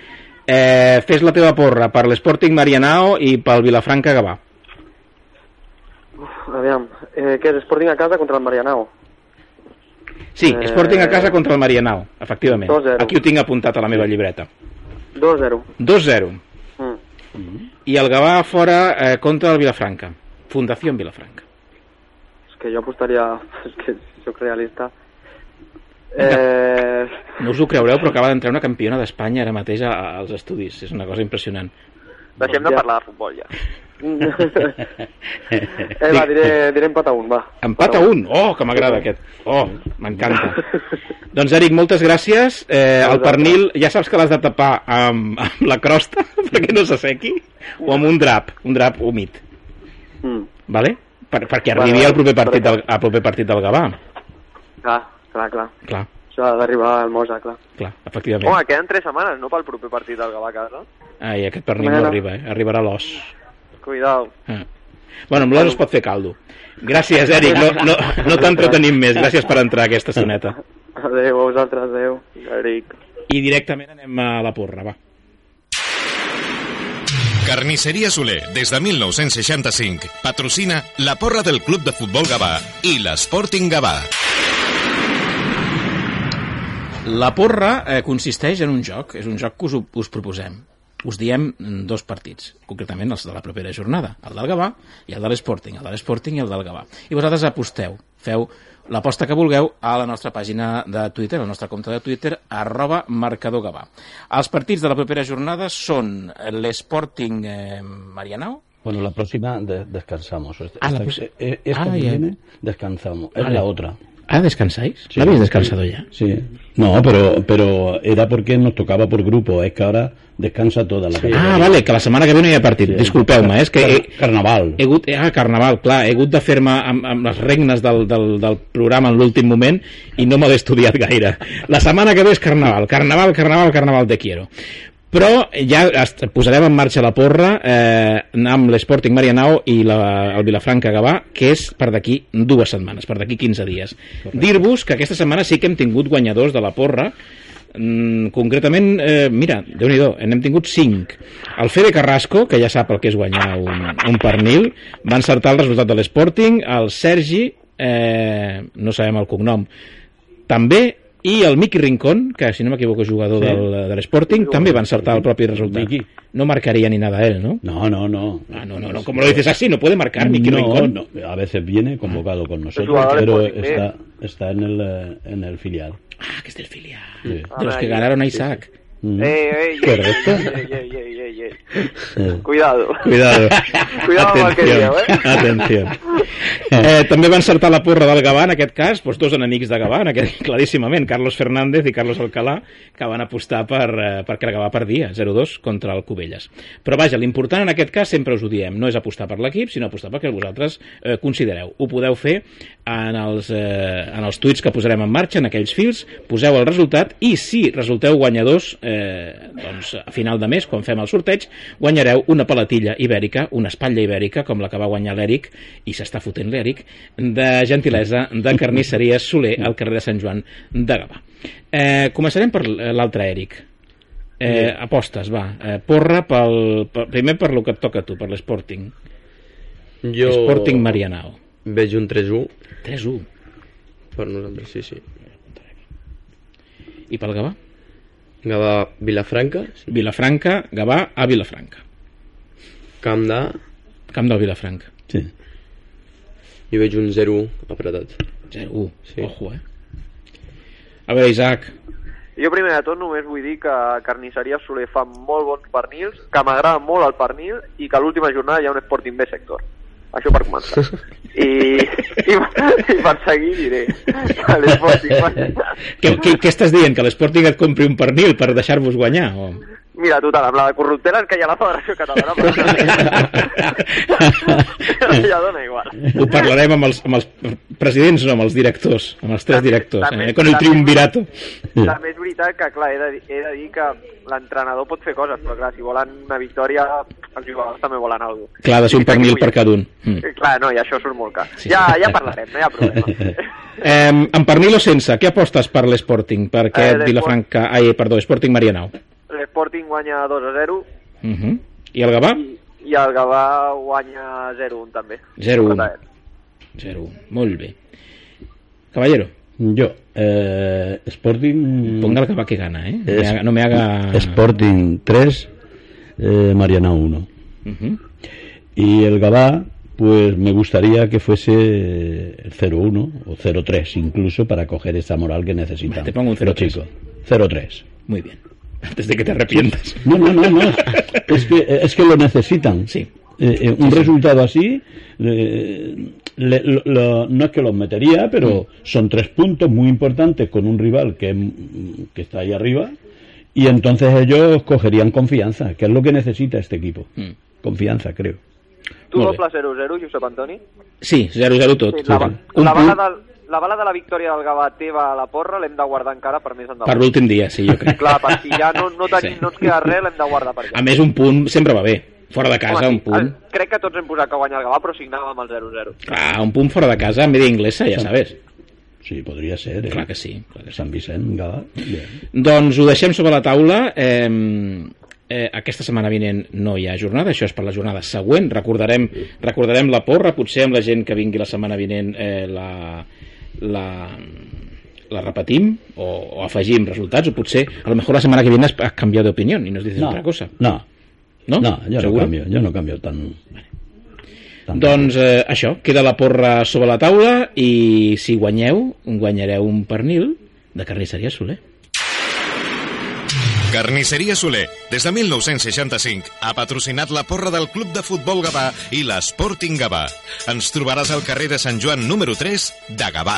eh, fes la teva porra per l'Sporting Marianao i pel Vilafranca Gavà. Aviam, eh, què és Sporting a casa contra el Marianao? Sí, Eh, Sporting a casa contra el Marianao, efectivament. 2-0. Aquí ho tinc apuntat a la meva llibreta. 2-0. 2-0. Mm. I el Gavà fora eh, contra el Vilafranca. Fundació Vilafranca. És que jo apostaria... És que sóc realista. Eh, No us ho creureu, però acaba d'entrar una campiona d'Espanya ara mateix a- als estudis. És una cosa impressionant. Deixem de parlar de futbol ja. eh, va, diré, diré empat a un, va. Empat a un. Oh, que m'agrada aquest. Oh, m'encanta. doncs, Eric, moltes gràcies. Eh, el pernil, ja saps que l'has de tapar amb, amb la crosta perquè no s'assequi o amb un drap, un drap humit. Mm. Vale? Per, perquè arribi al proper partit del, al proper partit del Gavà. Clar, clar, clar. Clar, Això ha d'arribar al Mosa, clar. clar, efectivament. Home, queden tres setmanes, no, pel proper partit del Gavà a casa? Ai, aquest pernil no arriba, eh? Arribarà l'os. Cuidao. Ah. Bueno, amb l'os es pot fer caldo. Gràcies, Eric. No, no, no t'entretenim més. Gràcies per entrar a aquesta estoneta. Adéu, a vosaltres, adéu. Eric. I directament anem a la porra, va. Carnisseria Soler, des de 1965, patrocina la porra del Club de Futbol Gavà i l'Sporting Gavà. La porra eh, consisteix en un joc, és un joc que us, us proposem. Us diem dos partits, concretament els de la propera jornada, el del Gavà i el de l'Sporting, el de l'Sporting i el del Gavà. I vosaltres aposteu, feu l'aposta que vulgueu a la nostra pàgina de Twitter, al nostre compte de Twitter, arroba marcador Gavà. Els partits de la propera jornada són l'Sporting eh, Marianao, Bueno, la próxima de- descansamos. Esta, Ah, la esta- eh, esta Ah, que viene descansamos. Es Vale. la otra. ¿Ah, descansáis? Sí. ¿No habéis descansado ya? Sí. No, pero, pero era porque nos tocaba por grupo. Es que ahora descansa toda la Ah, categoría. vale, que la setmana que ve no hi ha partit. Sí. Disculpeu-me, eh, és que he, Car- Carnaval. he hagut, ah, carnaval, clar, he hagut de fer-me amb, amb les regnes del, del, del programa en l'últim moment i no me l'he estudiat gaire. La setmana que ve és carnaval, carnaval, carnaval, carnaval te quiero. Però ja posarem en marxa la porra eh, amb l'Sporting Marianao i la, el Vilafranca Gavà, que és per d'aquí dues setmanes, per d'aquí 15 dies. Dir-vos que aquesta setmana sí que hem tingut guanyadors de la porra, Mm, concretament, eh, mira, déu nhi n'hem tingut 5. El Fede Carrasco, que ja sap el que és guanyar un, un pernil, va encertar el resultat de l'Sporting, el Sergi, eh, no sabem el cognom, també, i el Miqui Rincón, que si no m'equivoco és jugador Sí. del, de l'Sporting, també va encertar el propi resultat. Miqui. No marcaria ni nada él, ¿no? No, no, no. Ah, no, no, no, como lo dices así, no puede marcar Miqui no, Rincón. no, a veces viene convocado con nosotros, jugador pero está, está en, el, eh, en el filial. Ah, que es del filial. Sí. De los que ganaron a Isaac. Mm. Ey, ey, Correcto. Eh. Cuidado. Cuidado. Cuidado amb el que dieu, eh? Atenció. Eh, també va encertar la porra del Gavà, en aquest cas, doncs dos enemics de Gavà, aquest, claríssimament, Carlos Fernández i Carlos Alcalá, que van apostar per, eh, perquè el Gavà perdia 0-2 contra el Cubelles. Però vaja, l'important en aquest cas, sempre us ho diem, no és apostar per l'equip, sinó apostar perquè vosaltres eh, considereu. Ho podeu fer en els, eh, en els tuits que posarem en marxa, en aquells fils, poseu el resultat i si resulteu guanyadors, eh, doncs a final de mes, quan fem el sorteig, guanyareu una palatilla ibèrica, una espatlla ibèrica, com la que va guanyar l'Eric, i s'està fotent l'Eric, de gentilesa de carnisseria Soler al carrer de Sant Joan de Gavà. Eh, començarem per l'altre Eric. Eh, apostes, va. Eh, porra pel, per, primer per lo que et toca a tu, per l'Sporting. Jo Sporting Marianao. Veig un 3-1 3-1. per nosaltres, sí, sí. I pel Gavà? Gavà Vilafranca, Vilafranca, Gavà a Vilafranca. camp de... Camp del Vilafranca. Sí. Jo veig un 0 apretat. 0-1. Sí. Ojo, eh? A veure, Isaac, Jo primer de tot només vull dir que Carnisseria Soler fa molt bons pernils, que m'agrada molt el pernil i que l'última jornada hi ha un Sporting B sector. Això per començar. I, i, i per seguir diré que l'Sporting... què, què, què estàs dient? Que l'Sporting et compri un pernil per deixar-vos guanyar? O... Mira, total, amb la de corrupteles que hi ha la Federació Catalana, però ja dona igual. Ho parlarem amb els, amb els presidents, no, amb els directors, amb els tres directors, també- eh? con el triunvirato. També és veritat que, clar, he de, he de dir que l'entrenador pot fer coses, però clar, si volen una victòria, els jugadors també volen alguna cosa. Clar, de ser un pernil per cada un. Mm. Eh, Clar, no, i això surt molt car. Sí. Ja, ja parlarem, no hi ha problema. Eh, amb pernil o sense, què apostes per l'Sporting? Per Eh, aquest l'Esport- Vilafranca... Ai, perdó, Sporting Marianao. L'Sporting guanya 2 a 0 Uh -huh. I el Gavà? i, i el Gavà guanya 0-1 també. 0-1. Empatat. 0-1. Molt bé. Caballero, Yo, eh, Sporting... ponga el Gavà que gana, eh? No me Es- haga... No me haga... Sporting 3, eh, Mariana 1. Uh -huh. Y el Gabá, pues me gustaría que fuese el 0-1 o 0-3 incluso para coger esa moral que necesitan. Te pongo un los 0-3. chicos. 0-3. Muy bien. Antes de que te arrepientas. No, no, no, no. Es que, es que lo necesitan. Sí. Eh, eh, un resultado así, eh, le- lo- lo- no es que los metería, Mm. pero son tres puntos muy importantes con un rival que, mm, que está ahí arriba, y entonces ellos cogerían confianza, que es lo que necesita este equipo. Mm. Confianza, creo. Tu doble 0-0, Josep Antoni? Sí, 0-0 tot. Sí, la, tot. la, Un la bala de la victòria del Gavà teva a la porra l'hem de guardar encara per més endavant. per l'últim dia, sí, jo crec. Clar, per si ja no, no, tenim, Sí. no ens queda res, l'hem de guardar per allà. A més, un punt sempre va bé. Fora de casa, Home, un sí, punt. el- Crec que tots hem posat que guanya el Gavà, però signàvem el 0-0. Clar, un punt fora de casa, en media inglesa, ja sabes. Sí, podría ser. ¿eh? Clar que sí. Clar que sí. San Vicente, Gabá. bien. Doncs ho deixem sobre la taula. Eh, eh, aquesta setmana vinent no hi ha jornada, això és per la jornada següent. Recordarem, recordarem la porra, potser amb la gent que vingui la setmana vinent eh, la, la, la repetim o, o afegim resultats, o potser a lo mejor la setmana que viene has, cambiado de opinión y nos dices No, otra cosa. no, No? no, yo no Seguro? cambio, yo no cambio tan... tan Doncs eh, això, queda la porra sobre la taula i si guanyeu, guanyareu un pernil de carnisseria Soler. Carnisseria Soler, des de 1965, ha patrocinat la porra del Club de Futbol Gavà i l'Sporting Gavà. Ens trobaràs al carrer de Sant Joan número 3 de Gavà.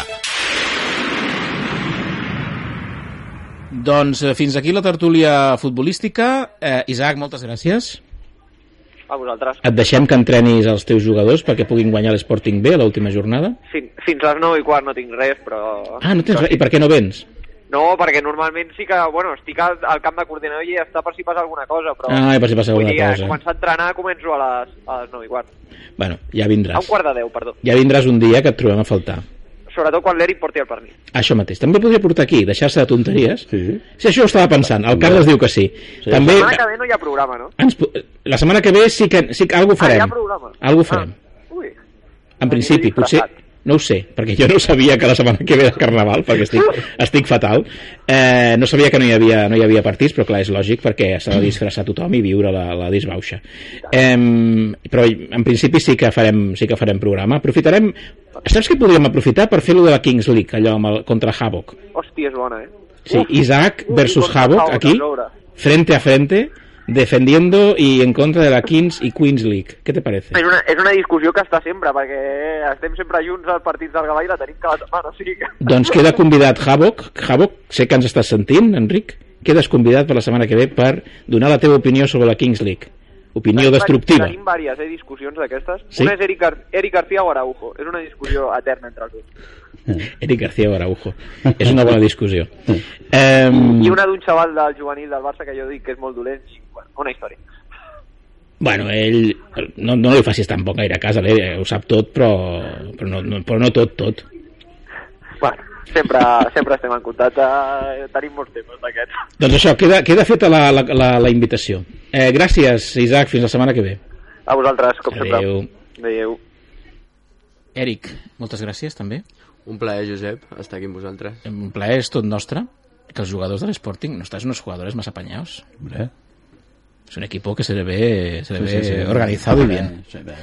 Doncs eh, fins aquí la tertúlia futbolística. Eh, Isaac, moltes gràcies. A vosaltres. Et deixem que entrenis els teus jugadors perquè puguin guanyar l'Sporting B a l'última jornada. Fin, fins a les 9 i quart no tinc res, però... Ah, no tens res. I per què no vens? No, perquè normalment sí que, bueno, estic al, al camp de coordinador i està per si passa alguna cosa, però... Ah, per si passa alguna dir, cosa. a començar a entrenar començo a les, a les 9 i quart. Bueno, ja A un vindràs. quart de 10, perdó. Ja vindràs un dia que et trobem a faltar. Sobretot quan l'Eric porti el pernil. Això mateix. També podria portar aquí, deixar-se de tonteries. Sí. Sí, això ho estava pensant. El Carles diu que sí. Sí. També, La setmana que ve no hi ha programa, no? ens, la setmana que ve sí que, sí que alguna Ah, hi farem. ha programa. Algo farem. Ah, ui. En principi, potser... No ho sé, perquè jo no sabia que la setmana que ve era Carnaval, perquè estic, estic fatal. Eh, no sabia que no hi, havia, no hi havia partits, però clar, és lògic, perquè s'ha de disfressar tothom i viure la, la disbauxa. Eh, però en principi sí que farem, sí que farem programa. Aprofitarem... Saps què podríem aprofitar per fer-lo de la Kings League, allò amb el, contra Havoc? Hòstia, és bona, eh? Sí, Isaac versus Havoc, aquí, frente a frente, defendiendo y en contra de la Kings y Queens League. ¿Qué te parece? És una, és una discussió que està sempre, perquè estem sempre junts als partits del Gavà i la tenim cada setmana, o sigui que... Doncs queda convidat Havoc. Havoc, sé que ens estàs sentint, Enric. Quedes convidat per la setmana que ve per donar la teva opinió sobre la Kings League. Opinió Tenim- destructiva. Tenim diverses eh, discussions d'aquestes. Sí? Una és Eric, Gar Eric García o Araujo. És una discussió eterna entre els dos. Eric García o Araujo. És una bona discussió. Um, I una d'un xaval del juvenil del Barça que jo dic que és molt dolent i, bueno, una història. Bueno, ell... No, no li facis tampoc gaire cas, a l'Eri, ho sap tot, però, però, no, no, però no tot, tot. Bueno, sempre, sempre estem en contacte, eh, tenim molts temes d'aquests. Doncs això, queda, queda feta la, la, la, la invitació. Eh, gràcies, Isaac, fins la setmana que ve. A vosaltres, com sempre. Adéu. Adéu. Eric, moltes gràcies també. Un plaer, Josep, estar aquí amb vosaltres. Un plaer és tot nostre que els jugadors de l'Sporting no estàs unos jugadores más apañados. Hombre. Es un equipo que se le ve, se le Sí, ve sí, sí. organizado y Hombre, bien. se ve.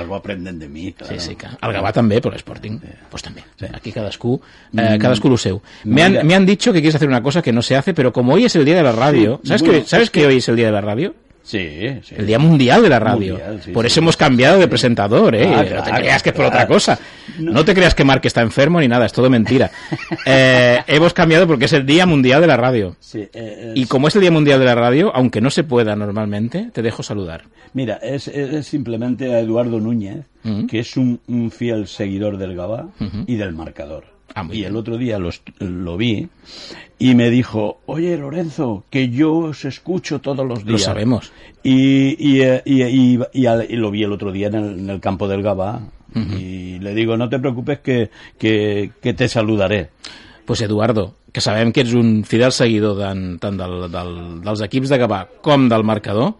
Algo aprenden de mi, claro. Sí, sí, que el Gavà també, però l'Sporting, pues també. Aquí cadascú, eh, cadascú lo seu. Me han, me han dicho que quieres hacer una cosa que no se hace, pero como hoy es el día de la radio, Sí, ¿sabes, bueno, que, ¿sabes es que hoy es el día de la radio? Sí, sí. El Día Mundial de la Radio. Mundial, sí, por eso sí. hemos cambiado de presentador, ¿eh? Ah, no te claro, creas que es por claro. otra cosa. No. te creas que Mark está enfermo ni nada, es todo mentira. Eh, hemos cambiado porque es el Día Mundial de la Radio. Sí, eh, Y como es el Día Mundial de la Radio, aunque no se pueda normalmente, te dejo saludar. Mira, es, es- simplemente a Eduardo Núñez, que es un, un fiel seguidor del Gabá y del marcador. Ah, y el otro día lo, est- lo vi y me dijo, oye Lorenzo, que yo os escucho todos los Lo días. sabemos. Y, y, eh, y- y- y al- y lo vi el otro día en el, en el campo del Gabá. Y le digo, no te preocupes que, que, que te saludaré. Pues Eduardo, que sabem que ets un fidel seguidor tant, tant del, del, dels equips de Gavà com del marcador,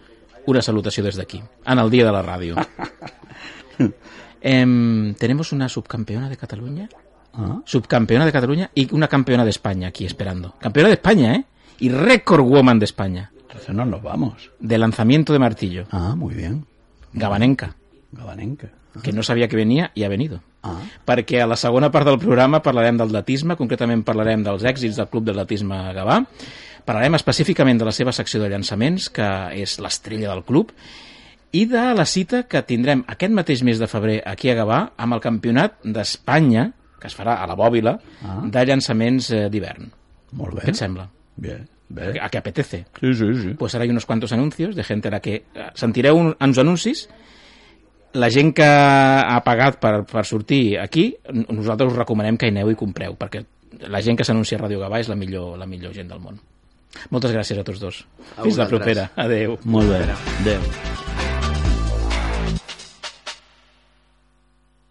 una salutació des d'aquí, en el dia de la ràdio. Em, tenemos una subcampeona de Cataluña, Ah, subcampeona de Cataluña y una campeona de España aquí esperando. Campeona de España, ¿eh? Y récord woman de España, entonces no nos vamos. de lanzamiento de martillo, Ah, muy bien. Gabanenca, Gabanenca. que no sabia que venia i ha venido. Ah, perquè a la segona part del programa parlarem del datisme, concretament parlarem dels èxits del Club d'Atletisme Gavà, parlarem específicament de la seva secció de llançaments, que és l'estrella del club, i de la cita que tindrem aquest mateix mes de febrer aquí a Gavà amb el Campionat d'Espanya, que es farà a la Bòbila, Ah. de llançaments eh, d'hivern. molt bé. Què et sembla? Bien, bien. A què apetece? Sí, sí, sí. pues ahora hay unos cuantos anuncios de gent a la que eh, sentireu un, uns anuncis la gent que ha pagat per, per sortir aquí, nosaltres us recomanem que hi aneu i compreu, perquè la gent que s'anuncia a Ràdio Gavà és la millor, la millor gent del món. Moltes gràcies a tots dos. A Fins la propera. Adeu. Molt bé. Adéu.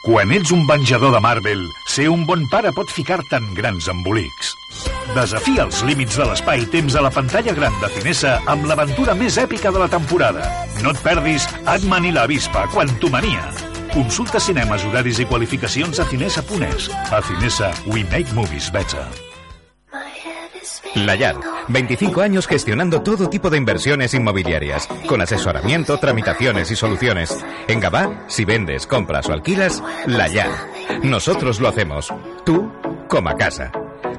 Quan ets un venjador de Marvel, ser un bon pare pot ficar-te en grans embolics. Desafia els límits de l'espai-temps a la pantalla gran de Cinesa amb l'aventura més èpica de la temporada. No et perdis Ant-Man i la avispa, Quantumania. Consulta cinemes, horaris i qualificacions a cinesa.es. A Cinesa, we make movies better. Layar, 25 años gestionando todo tipo de inversiones inmobiliarias, con asesoramiento, tramitaciones y soluciones. En Gabá, si vendes, compras o alquilas, Layar. Nosotros lo hacemos. Tú, como a casa.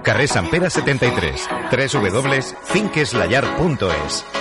Carrer Sant Pere 73, www.finqueslayar.es.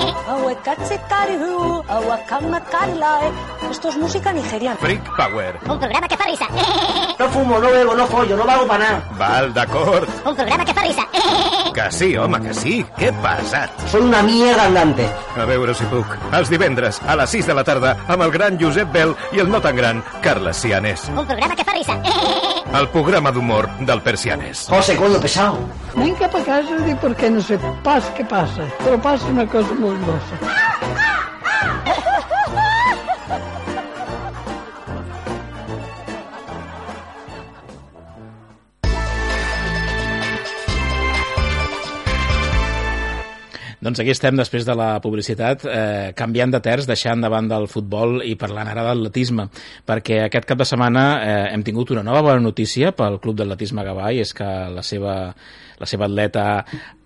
Esto es música nigeriana. Freak Power. Un programa que fa risa. No fumo, no bebo, no follo, no vago para nada. Val, d'acord. Un programa que fa risa. Que sí, home, que sí. Què passat? Soy una mierda andante. A veure si puc. Els divendres, a les 6 de la tarda, amb el gran Josep Bel i el no tan gran Carles Cianés. Un programa que fa risa. El programa d'humor del Persianes. José, coño, pesado. Vinc cap a casa i dic perquè no sé pas què passa, però passa una cosa molt grossa. Doncs aquí estem després de la publicitat, eh, canviant de terç, deixant davant del futbol i parlant ara d'atletisme, perquè aquest cap de setmana eh, hem tingut una nova bona notícia pel Club d'Atletisme Gavà i és que la seva, la seva atleta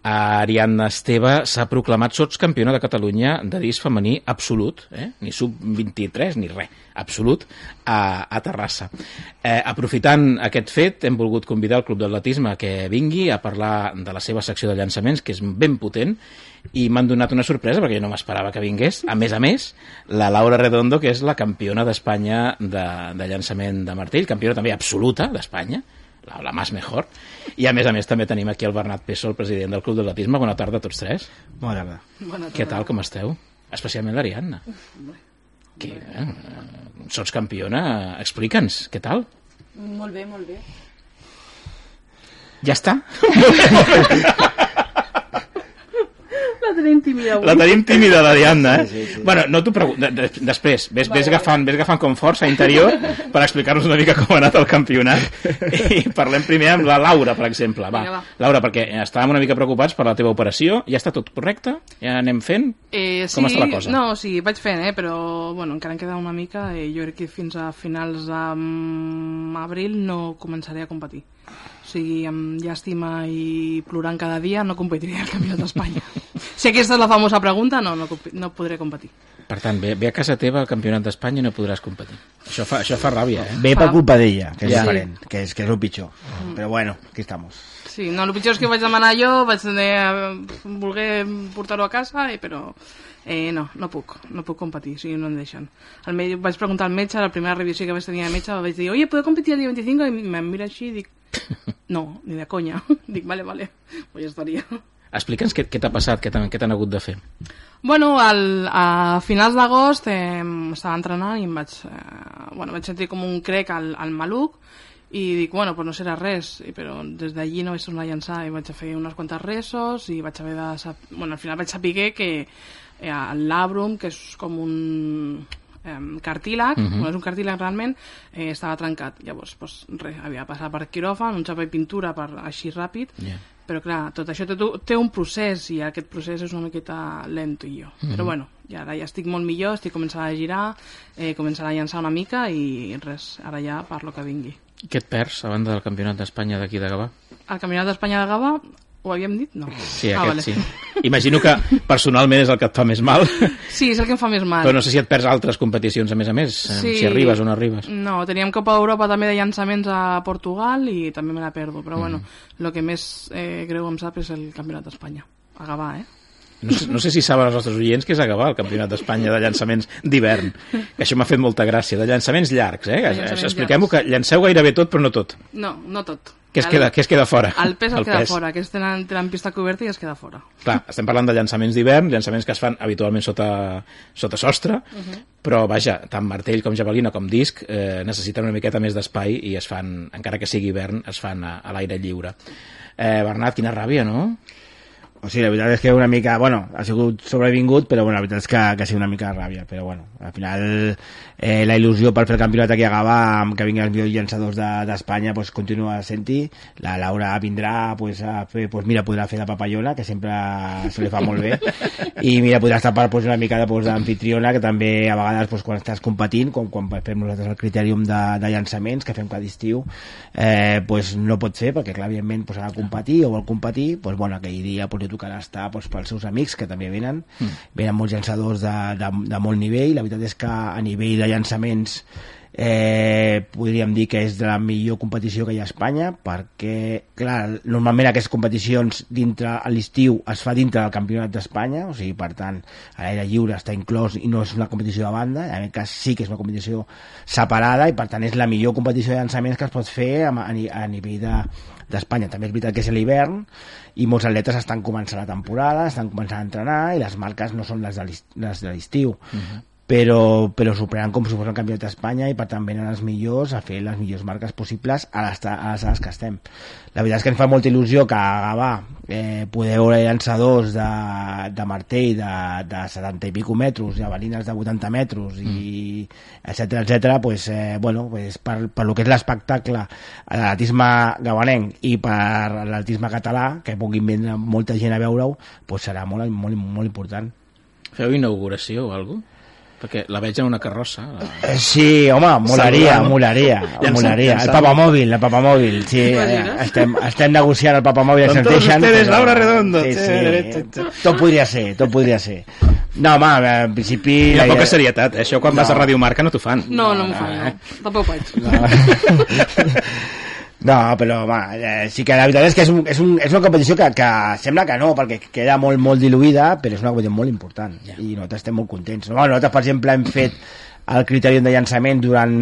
Ariadna Esteve s'ha proclamat sotscampiona de Catalunya de disc femení absolut, eh? ni sub-23 ni res, absolut, a, a Terrassa. Eh, aprofitant aquest fet, hem volgut convidar el Club d'Atletisme que vingui a parlar de la seva secció de llançaments, que és ben potent, i m'han donat una sorpresa perquè jo no m'esperava que vingués. A més a més, la Laura Redondo, que és la campiona d'Espanya de, de llançament de martell, campiona també absoluta d'Espanya, la, la más mejor. I a més a més també tenim aquí el Bernat Peso, el president del Club d'Atletisme. Bona tarda a tots tres. Bona tarda. Bona Què tal, com esteu? Especialment l'Ariadna. Que, eh, sots campiona, explica'ns, què tal? Molt bé, molt bé. Ja està? La tenim tímida avui. La tenim tímida, l'Ariadna, eh? Sí, sí, sí. Bueno, no t'ho pregunto. De, de, després, ves, ves, agafant, ves agafant com força interior per explicar-nos una mica com ha anat el campionat. I parlem primer amb la Laura, per exemple. Va, Vinga, va. Laura, perquè estàvem una mica preocupats per la teva operació. Ja està tot correcte? Ja anem fent? Eh, sí, Com està la cosa? No, sí, vaig fent, eh, però bueno, encara em queda una mica. Eh, jo crec que fins a finals d'abril no començaré a competir. Sigui, amb llàstima i plorant cada dia no competiré al Campionat d'Espanya. si aquesta és la famosa pregunta, no, no, no podré competir. Per tant, ve, ve a casa teva al campionat d'Espanya i no podràs competir. Això fa, això fa ràbia, eh? Ve per culpa d'ella, que és Ja. diferent, que és, que és el pitjor. Però bueno, aquí estamos. Sí, no, el pitjor és que ho vaig demanar jo, vaig eh, voler portar-ho a casa, eh, però eh, no, no puc, no puc competir, o sigui, no em deixen. El me vaig preguntar al metge, la primera revisió que vaig tenir de metge, vaig dir, oye, ¿puedo competir el día 25? I em mira així i dic, no, ni de conya. dic, vale, vale, pues ja estaria. Explica'ns què, què t'ha passat, què t'han què t'han hagut de fer. Bueno, al, a finals d'agost eh, estava entrenant i em vaig, eh, bueno, vaig sentir com un crec al, al maluc i dic, bueno, pues no serà res, i, però des d'allí no vaig tornar a llançar i vaig a fer unes quantes resos i vaig haver de... sap- Bueno, al final vaig saber que eh, el labrum, que és com un eh, cartílag, Mhm. no és un cartílag realment, eh, estava trencat. Llavors, pues, res, havia de passar per quiròfan, un xapa i pintura per així ràpid, Yeah. però clar, tot això té, té un procés i aquest procés és una miqueta lento i jo. Mhm. Però bueno, ja, ara ja estic molt millor, estic començant a girar, eh, començant a llançar una mica i res, ara ja parlo que vingui. Què et perds a banda del campionat d'Espanya d'aquí de Gavà? El Campionat d'Espanya de Gava, ho havíem dit? No. Sí, ah, aquest vale. sí. Imagino que personalment és el que et fa més mal, Sí, és el que em fa més mal. però no sé si et perds altres competicions a més a més, eh, si arribes o no arribes. No, teníem Copa d'Europa també de llançaments a Portugal i també me la perdo, però bueno, Mm. el que més eh, greu em sap és el Campionat d'Espanya. A Gavà, eh? No sé, no sé si saben els nostres oients que és a Gavà el campionat d'Espanya de llançaments d'hivern, que això m'ha fet molta gràcia, de llançaments llargs, eh? Expliquem-ho que llanceu gairebé tot, però no tot. No, no tot. Què es El- queda, què es queda fora? El pes es queda fora, aquests tenen, tenen pista coberta i es queda fora. Clar, estem parlant de llançaments d'hivern, llançaments que es fan habitualment sota, sota sostre, Mhm. però vaja, tant martell com javelina com disc eh, necessiten una miqueta més d'espai i es fan, encara que sigui hivern, es fan a, a l'aire lliure. Eh, Bernat, quina ràbia, no? O sigui, la veritat és que una mica, bueno, ha sigut sobrevingut, però bueno, la veritat és que, que ha sigut una mica de ràbia, però bueno, al final eh, la il·lusió per fer el campionat aquí a Gavà, amb que vinguin els millors llançadors de- d'Espanya, pues, continua sent-hi, la Laura vindrà pues, a fer, pues, mira, podrà fer de papayola, que sempre se li fa molt bé, i mira, podrà estar per pues, una mica de, pues, d'anfitriona, que també a vegades pues, quan estàs competint, com quan fem nosaltres el critèrium de, de llançaments, que fem cada estiu, eh, pues, no pot fer, perquè clar, evidentment pues, ha de competir o vol competir, pues, bueno, aquell dia pues, li tocarà estar pues, pels seus amics, que també venen, Mm. venen molts llançadors de, de, de molt nivell, la veritat és que a nivell de llançaments eh, podríem dir que és de la millor competició que hi ha a Espanya perquè, clar, normalment aquestes competicions dintre a l'estiu es fa dintre del campionat d'Espanya, o sigui, per tant a l'aire lliure està inclòs i no és una competició de banda, en aquest cas sí que és una competició separada i per tant és la millor competició de llançaments que es pot fer a, a, a nivell de d'Espanya. També és veritat que és l'hivern i molts atletes estan començant la temporada, estan començant a entrenar i les marques no són les de l'est- les de l'estiu. Mhm. Però, però s'ho prenen com si fos el campionat d'Espanya i per tant venen els millors a fer les millors marques possibles a les, a les que estem. La veritat és que ens fa molta il·lusió que a Gavà eh, poder veure llançadors de, de martell de, de 70 i pico metres, javelines de 80 metres i etc etc pues, eh, bueno, pues, per, per lo que és l'espectacle l'atletisme gavanenc i per l'atletisme català que puguin vindre molta gent a veure-ho pues serà molt, molt, molt important Feu inauguració o alguna cosa? Perquè la veig en una carrossa. La... Eh, Sí, home, molaria, Saludant. molaria, Llançant, molaria. El papamòbil, el papamòbil, sí, eh, estem, estem negociant el papamòbil Con todos ustedes, Laura Redondo. Sí, sí, tot podria ser, tot podria ser. No, home, en principi... I la poca idea- serietat, eh? això quan vas a Ràdio Marca no t'ho fan. No, no m'ho faig, no. Tampoc faig. No, però home, eh, sí que la veritat és que és, un, és, un, és una competició que, que sembla que no, perquè queda molt, molt diluïda, però és una competició molt important yeah. i nosaltres estem molt contents. No? Nosaltres, per exemple, hem fet el criteri de llançament durant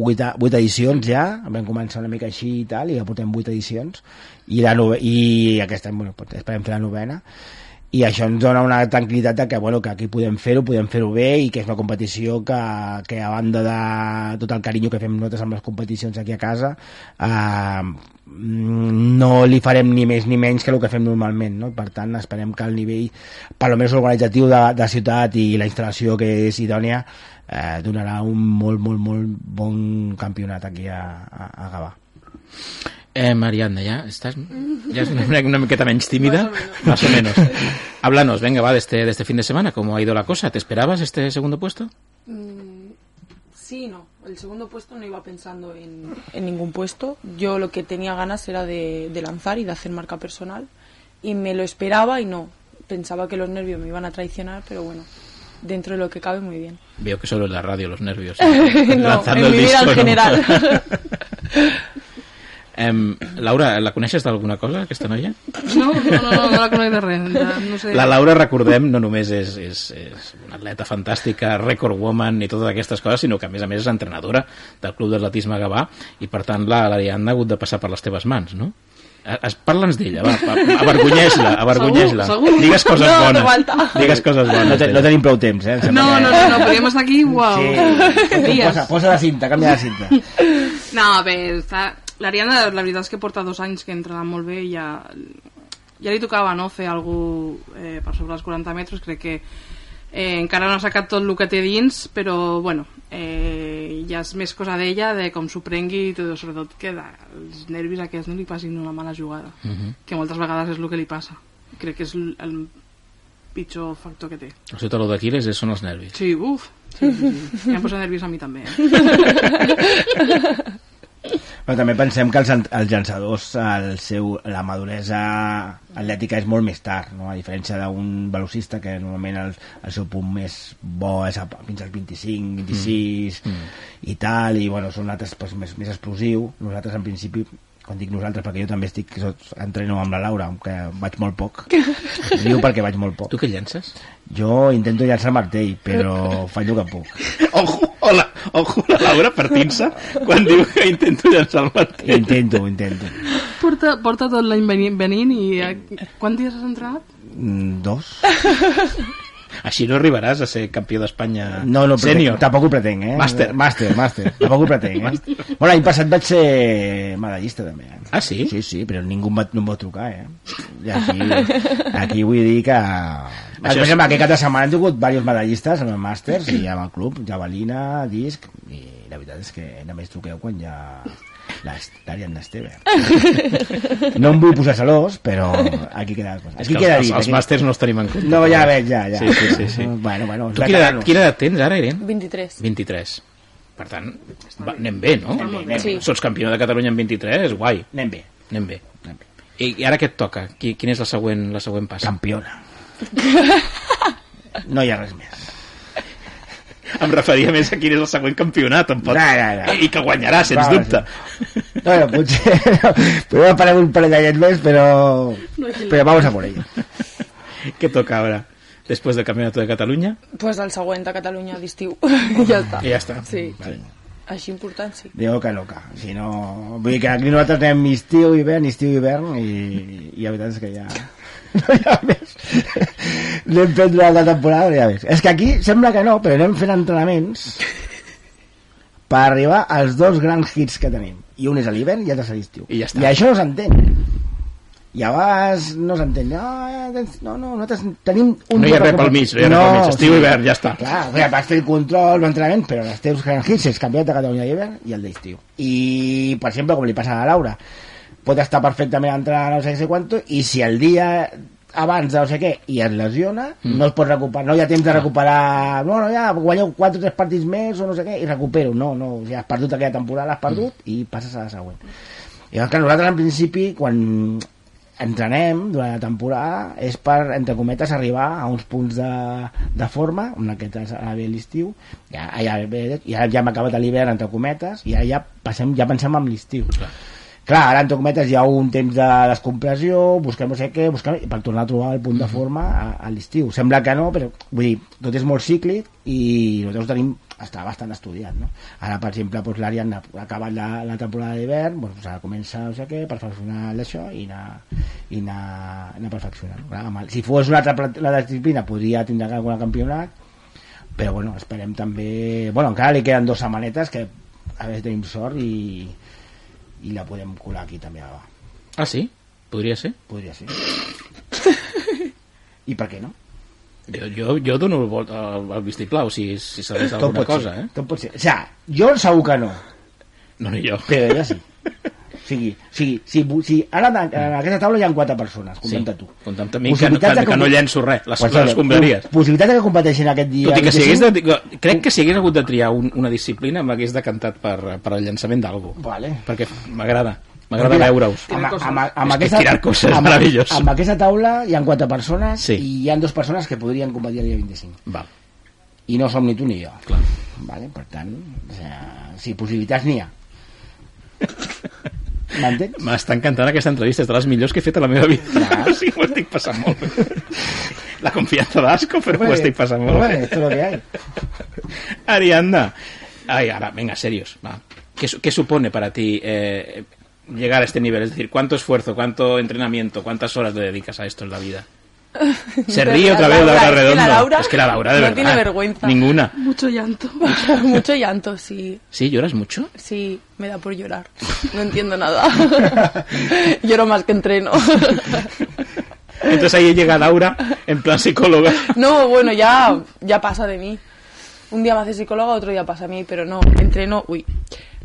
8, 8 edicions ja, vam començar una mica així i tal, i ja portem 8 edicions, i, la nove, i aquesta, bueno, esperem fer la novena, i això ens dona una tranquil·litat de que, bueno, que aquí podem fer-ho, podem fer-ho bé i que és una competició que, que a banda de tot el carinyo que fem nosaltres amb les competicions aquí a casa eh, no li farem ni més ni menys que el que fem normalment no? per tant esperem que el nivell per almenys organitzatiu de, de ciutat i la instal·lació que és idònia eh, donarà un molt, molt, molt bon campionat aquí a, a, a Gavà Eh, Mariana, ¿ya estás? ¿Ya es una, una miqueta menos tímida? Más o menos. Háblanos, venga, va, de este, de este fin de semana, ¿cómo ha ido la cosa? ¿Te esperabas este segundo puesto? Mm, Sí, no. El segundo puesto no iba pensando en, en ningún puesto. Yo lo que tenía ganas era de, de lanzar y de hacer marca personal. Y me lo esperaba y no. Pensaba que los nervios me iban a traicionar, pero bueno, dentro de lo que cabe, muy bien. Veo que solo en la radio los nervios. No, Lanzando en el mi vida en disco, ¿no? general. Em, Laura, la coneixes d'alguna cosa, aquesta noia? No, no, no, no, no la conec de res. Ja, no sé. La Laura, recordem, no només és, és, és una atleta fantàstica, record woman i totes aquestes coses, sinó que a més a més és entrenadora del Club d'Atletisme Gavà i per tant la l'Ariadna ha hagut de passar per les teves mans, no? Es, parla'ns d'ella, va, avergonyeix-la, avergonyeix-la. Digues coses No, no bones. falta. Digues coses bones. no, te, no tenim prou temps eh? No, no, no, no, podríem estar aquí, uau, Sí. Posa, posa la cinta, canvia la cinta. No, bé, està... l'Ariadna, la veritat és que porta dos anys que entrena molt bé i ja, ja li tocava no, fer algú eh, per sobre els 40 metres, crec que eh, encara no ha sacat tot el que té dins, però bueno, eh, ja és més cosa d'ella, de com s'ho prengui i tot, sobretot que de, els nervis aquests no li passin una mala jugada, Mhm. que moltes vegades és el que li passa. Crec que és el, el pitjor factor que té. El seu taló d'Aquiles són els nervis. Sí, uf, sí, sí, sí. Ja em posa nervis a mi també, eh? Però també pensem que els, els llançadors, el seu, la maduresa atlètica és molt més tard, no? a diferència d'un velocista que normalment el, el seu punt més bo és a, fins als 25, 26 Mm. i tal, i bueno, són altres pues, més, més explosiu. Nosaltres en principi quan dic nosaltres, perquè jo també estic entreno amb la Laura, que vaig molt poc diu perquè vaig molt poc tu què llences? jo intento llançar martell però faig el que puc Ojo, hola, ojo la Laura partint-se quan diu que intento llançar el martell. intento, intento Porta, porta tot l'any venint, venint i quants dies has entrenat? Mm, dos Així no arribaràs a ser campió d'Espanya No, no, sènior. tampoc ho pretenc, eh? Màster. Màster, màster. Tampoc ho pretenc, eh? Bueno, l'any passat vaig ser medallista, també. Eh? Ah, sí? Sí, sí, però ningú em va, no em va trucar, eh? I aquí, aquí vull dir que... Per Això és- exemple, aquest cap de setmana hem tingut diversos medallistes en el màsters i amb el club, javelina, disc, i la veritat és que només truqueu quan ja l'Ariadna Esteve. No em vull posar celós, però aquí queda la cosa. És Aquí que queda els, dit, els aquí- màsters no els tenim en compte. No, ja veig, ja, ja. Sí, sí, sí. sí. Bueno, bueno, tu quina, edat, quina edat tens ara, Irene? 23. 23. Per tant, va, anem bé, no? Anem bé, anem bé. Sí. Sots campió de Catalunya en 23, guai. Anem bé. Anem bé. I, I ara què et toca? Qui, quina és la següent, la següent passa? Campiona. No hi ha res més. Em referia més a quin és el següent campionat, em pot... No, no, no. I que guanyarà, sens Va, dubte. Bueno, potser... Podem parar un parell d'anyets més, però... Però vamos a por ello. Què toca ara? Després del Campionat de Catalunya? Pues el següent a Catalunya d'estiu. ja està. I ja està. Sí. Vale. Així important, sí. Digo que loca. Si no... Vull dir que aquí nosaltres anem estiu, hivern, estiu, hivern, i, i la veritat és que ja... No hi ha més. anem fent durant la temporada, ves. És que aquí sembla que no, però anem fent entrenaments per arribar als dos grans hits que tenim. I un és a l'hivern i l'altre és a l'estiu. I ja està. I això no s'entén. I a vegades no s'entén. No, no, no, nosaltres tenim un... No hi ha res pel mig, no hi ha res pel mig. Estiu i hivern, ja està. Clar, o sigui, vas fer el control, l'entrenament, però els teus grans hits és campionat de Catalunya d'hivern i el d'estiu. I, per exemple, com li passa a la Laura, pot estar perfectament entrenant no sé què quanto, i si el dia abans de no sé què i es lesiona, Mm. mm. no es pot recuperar, no hi ha temps de recuperar, no, no, ja guanyeu 4 o 3 partits més o no sé què, i recupero, no, no, o sigui, has perdut aquella temporada, l'has perdut i passes a la següent. I llavors, clar, nosaltres en principi, quan entrenem durant la temporada és per, entre cometes, arribar a uns punts de, de forma, en aquest cas ara ve l'estiu, ja, ja, ja, ja hem acabat l'hivern, entre cometes, i ara ja, passem, ja pensem en l'estiu. Clar. Clar, ara, entre cometes, hi ha un temps de descompressió, busquem no sé què, busquem, per tornar a trobar el punt de forma a, a l'estiu. Sembla que no, però vull dir, tot és molt cíclic i nosaltres ho tenim està bastant estudiat, no? Ara, per exemple, doncs, l'Ariadna ha acabat la, la temporada d'hivern, doncs, ara comença, no sé què, perfeccionar això i anar, i anar, anar perfeccionant. Clar, amb el, si fos una altra la disciplina, podria tindre algun campionat, però bueno, esperem també... Bueno, encara li queden dues setmanetes que a veure si tenim sort i, i la podem colar aquí també a Ah, sí? Podria ser? Podria ser. I per què no? Jo, jo, jo dono el, vol- el, el vistiplau si, si sabés alguna cosa, ser, eh? tot pot ser. O sigui, jo segur que no. No, ni jo. Però ella sí. Sigui, sigui, si, si ara en en aquesta taula hi ha quatre persones, comptant tu. Comptant amb mi, que, no- que, que no llenço res, les, Pues, les escombraries. Possibilitat de que competeixin aquest dia. Tot i que si 25, hagués de, crec que si hagués hagut de triar un, una disciplina m'hagués decantat per, per el llançament d'algú. Vale. Perquè m'agrada. M'agrada veure-us. Amb, amb, amb, aquesta, tirar coses, amb, meravellós. amb aquesta taula hi ha quatre persones Sí. i hi ha dues persones que podrien competir el dia 25. Val. I no som ni tu ni jo. Clar. Vale? Per tant, o sigui, si possibilitats n'hi ha. M'està encantant aquesta entrevista, és de les millors que he fet a la meva vida. o sigui, m'ho estic passant molt bé. La confiança d'asco, però m'ho estic passant molt Bueno, bé. esto es lo que hay. Ariadna. Ay, ahora, venga, serios. Va. ¿Qué, qué supone para ti eh, llegar a este nivel? Es decir, ¿cuánto esfuerzo, cuánto entrenamiento, cuántas horas le dedicas a esto en la vida? Se ríe otra vez Laura es que la Redondo. Laura es que la Laura, de no verdad. tiene vergüenza. Ninguna. Mucho llanto. Mucho llanto, sí. ¿Sí? ¿Lloras mucho? Sí, me da por llorar. No entiendo nada. Lloro más que entreno. Entonces ahí llega Laura en plan psicóloga. No, bueno, ya, ya pasa de mí. Un día me hace psicóloga, otro día pasa a mí, pero no, entreno, uy,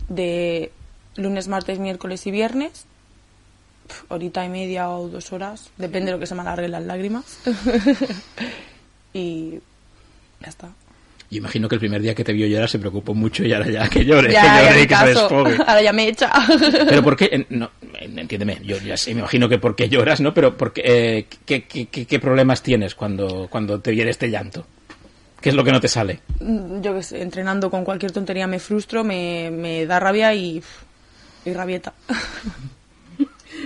de lunes, martes, miércoles y viernes, pf, horita y media o dos horas, depende de lo que se me alarguen las lágrimas. y ya está. Yo imagino que el primer día que te vio llorar se preocupó mucho y ahora ya que llore, ya, que ya llore me y que se desfogue. Ahora ya me echa. Pero ¿por qué? No, en- entiéndeme, yo ya sé, me imagino que por qué lloras, ¿no? Pero porque, eh, ¿qué, qué, qué- qué problemas tienes cuando, cuando te viene este llanto? ¿Qué es lo que no te sale? Mm, yo que sé, entrenando con cualquier tontería me frustro, me, me da rabia y, y rabieta.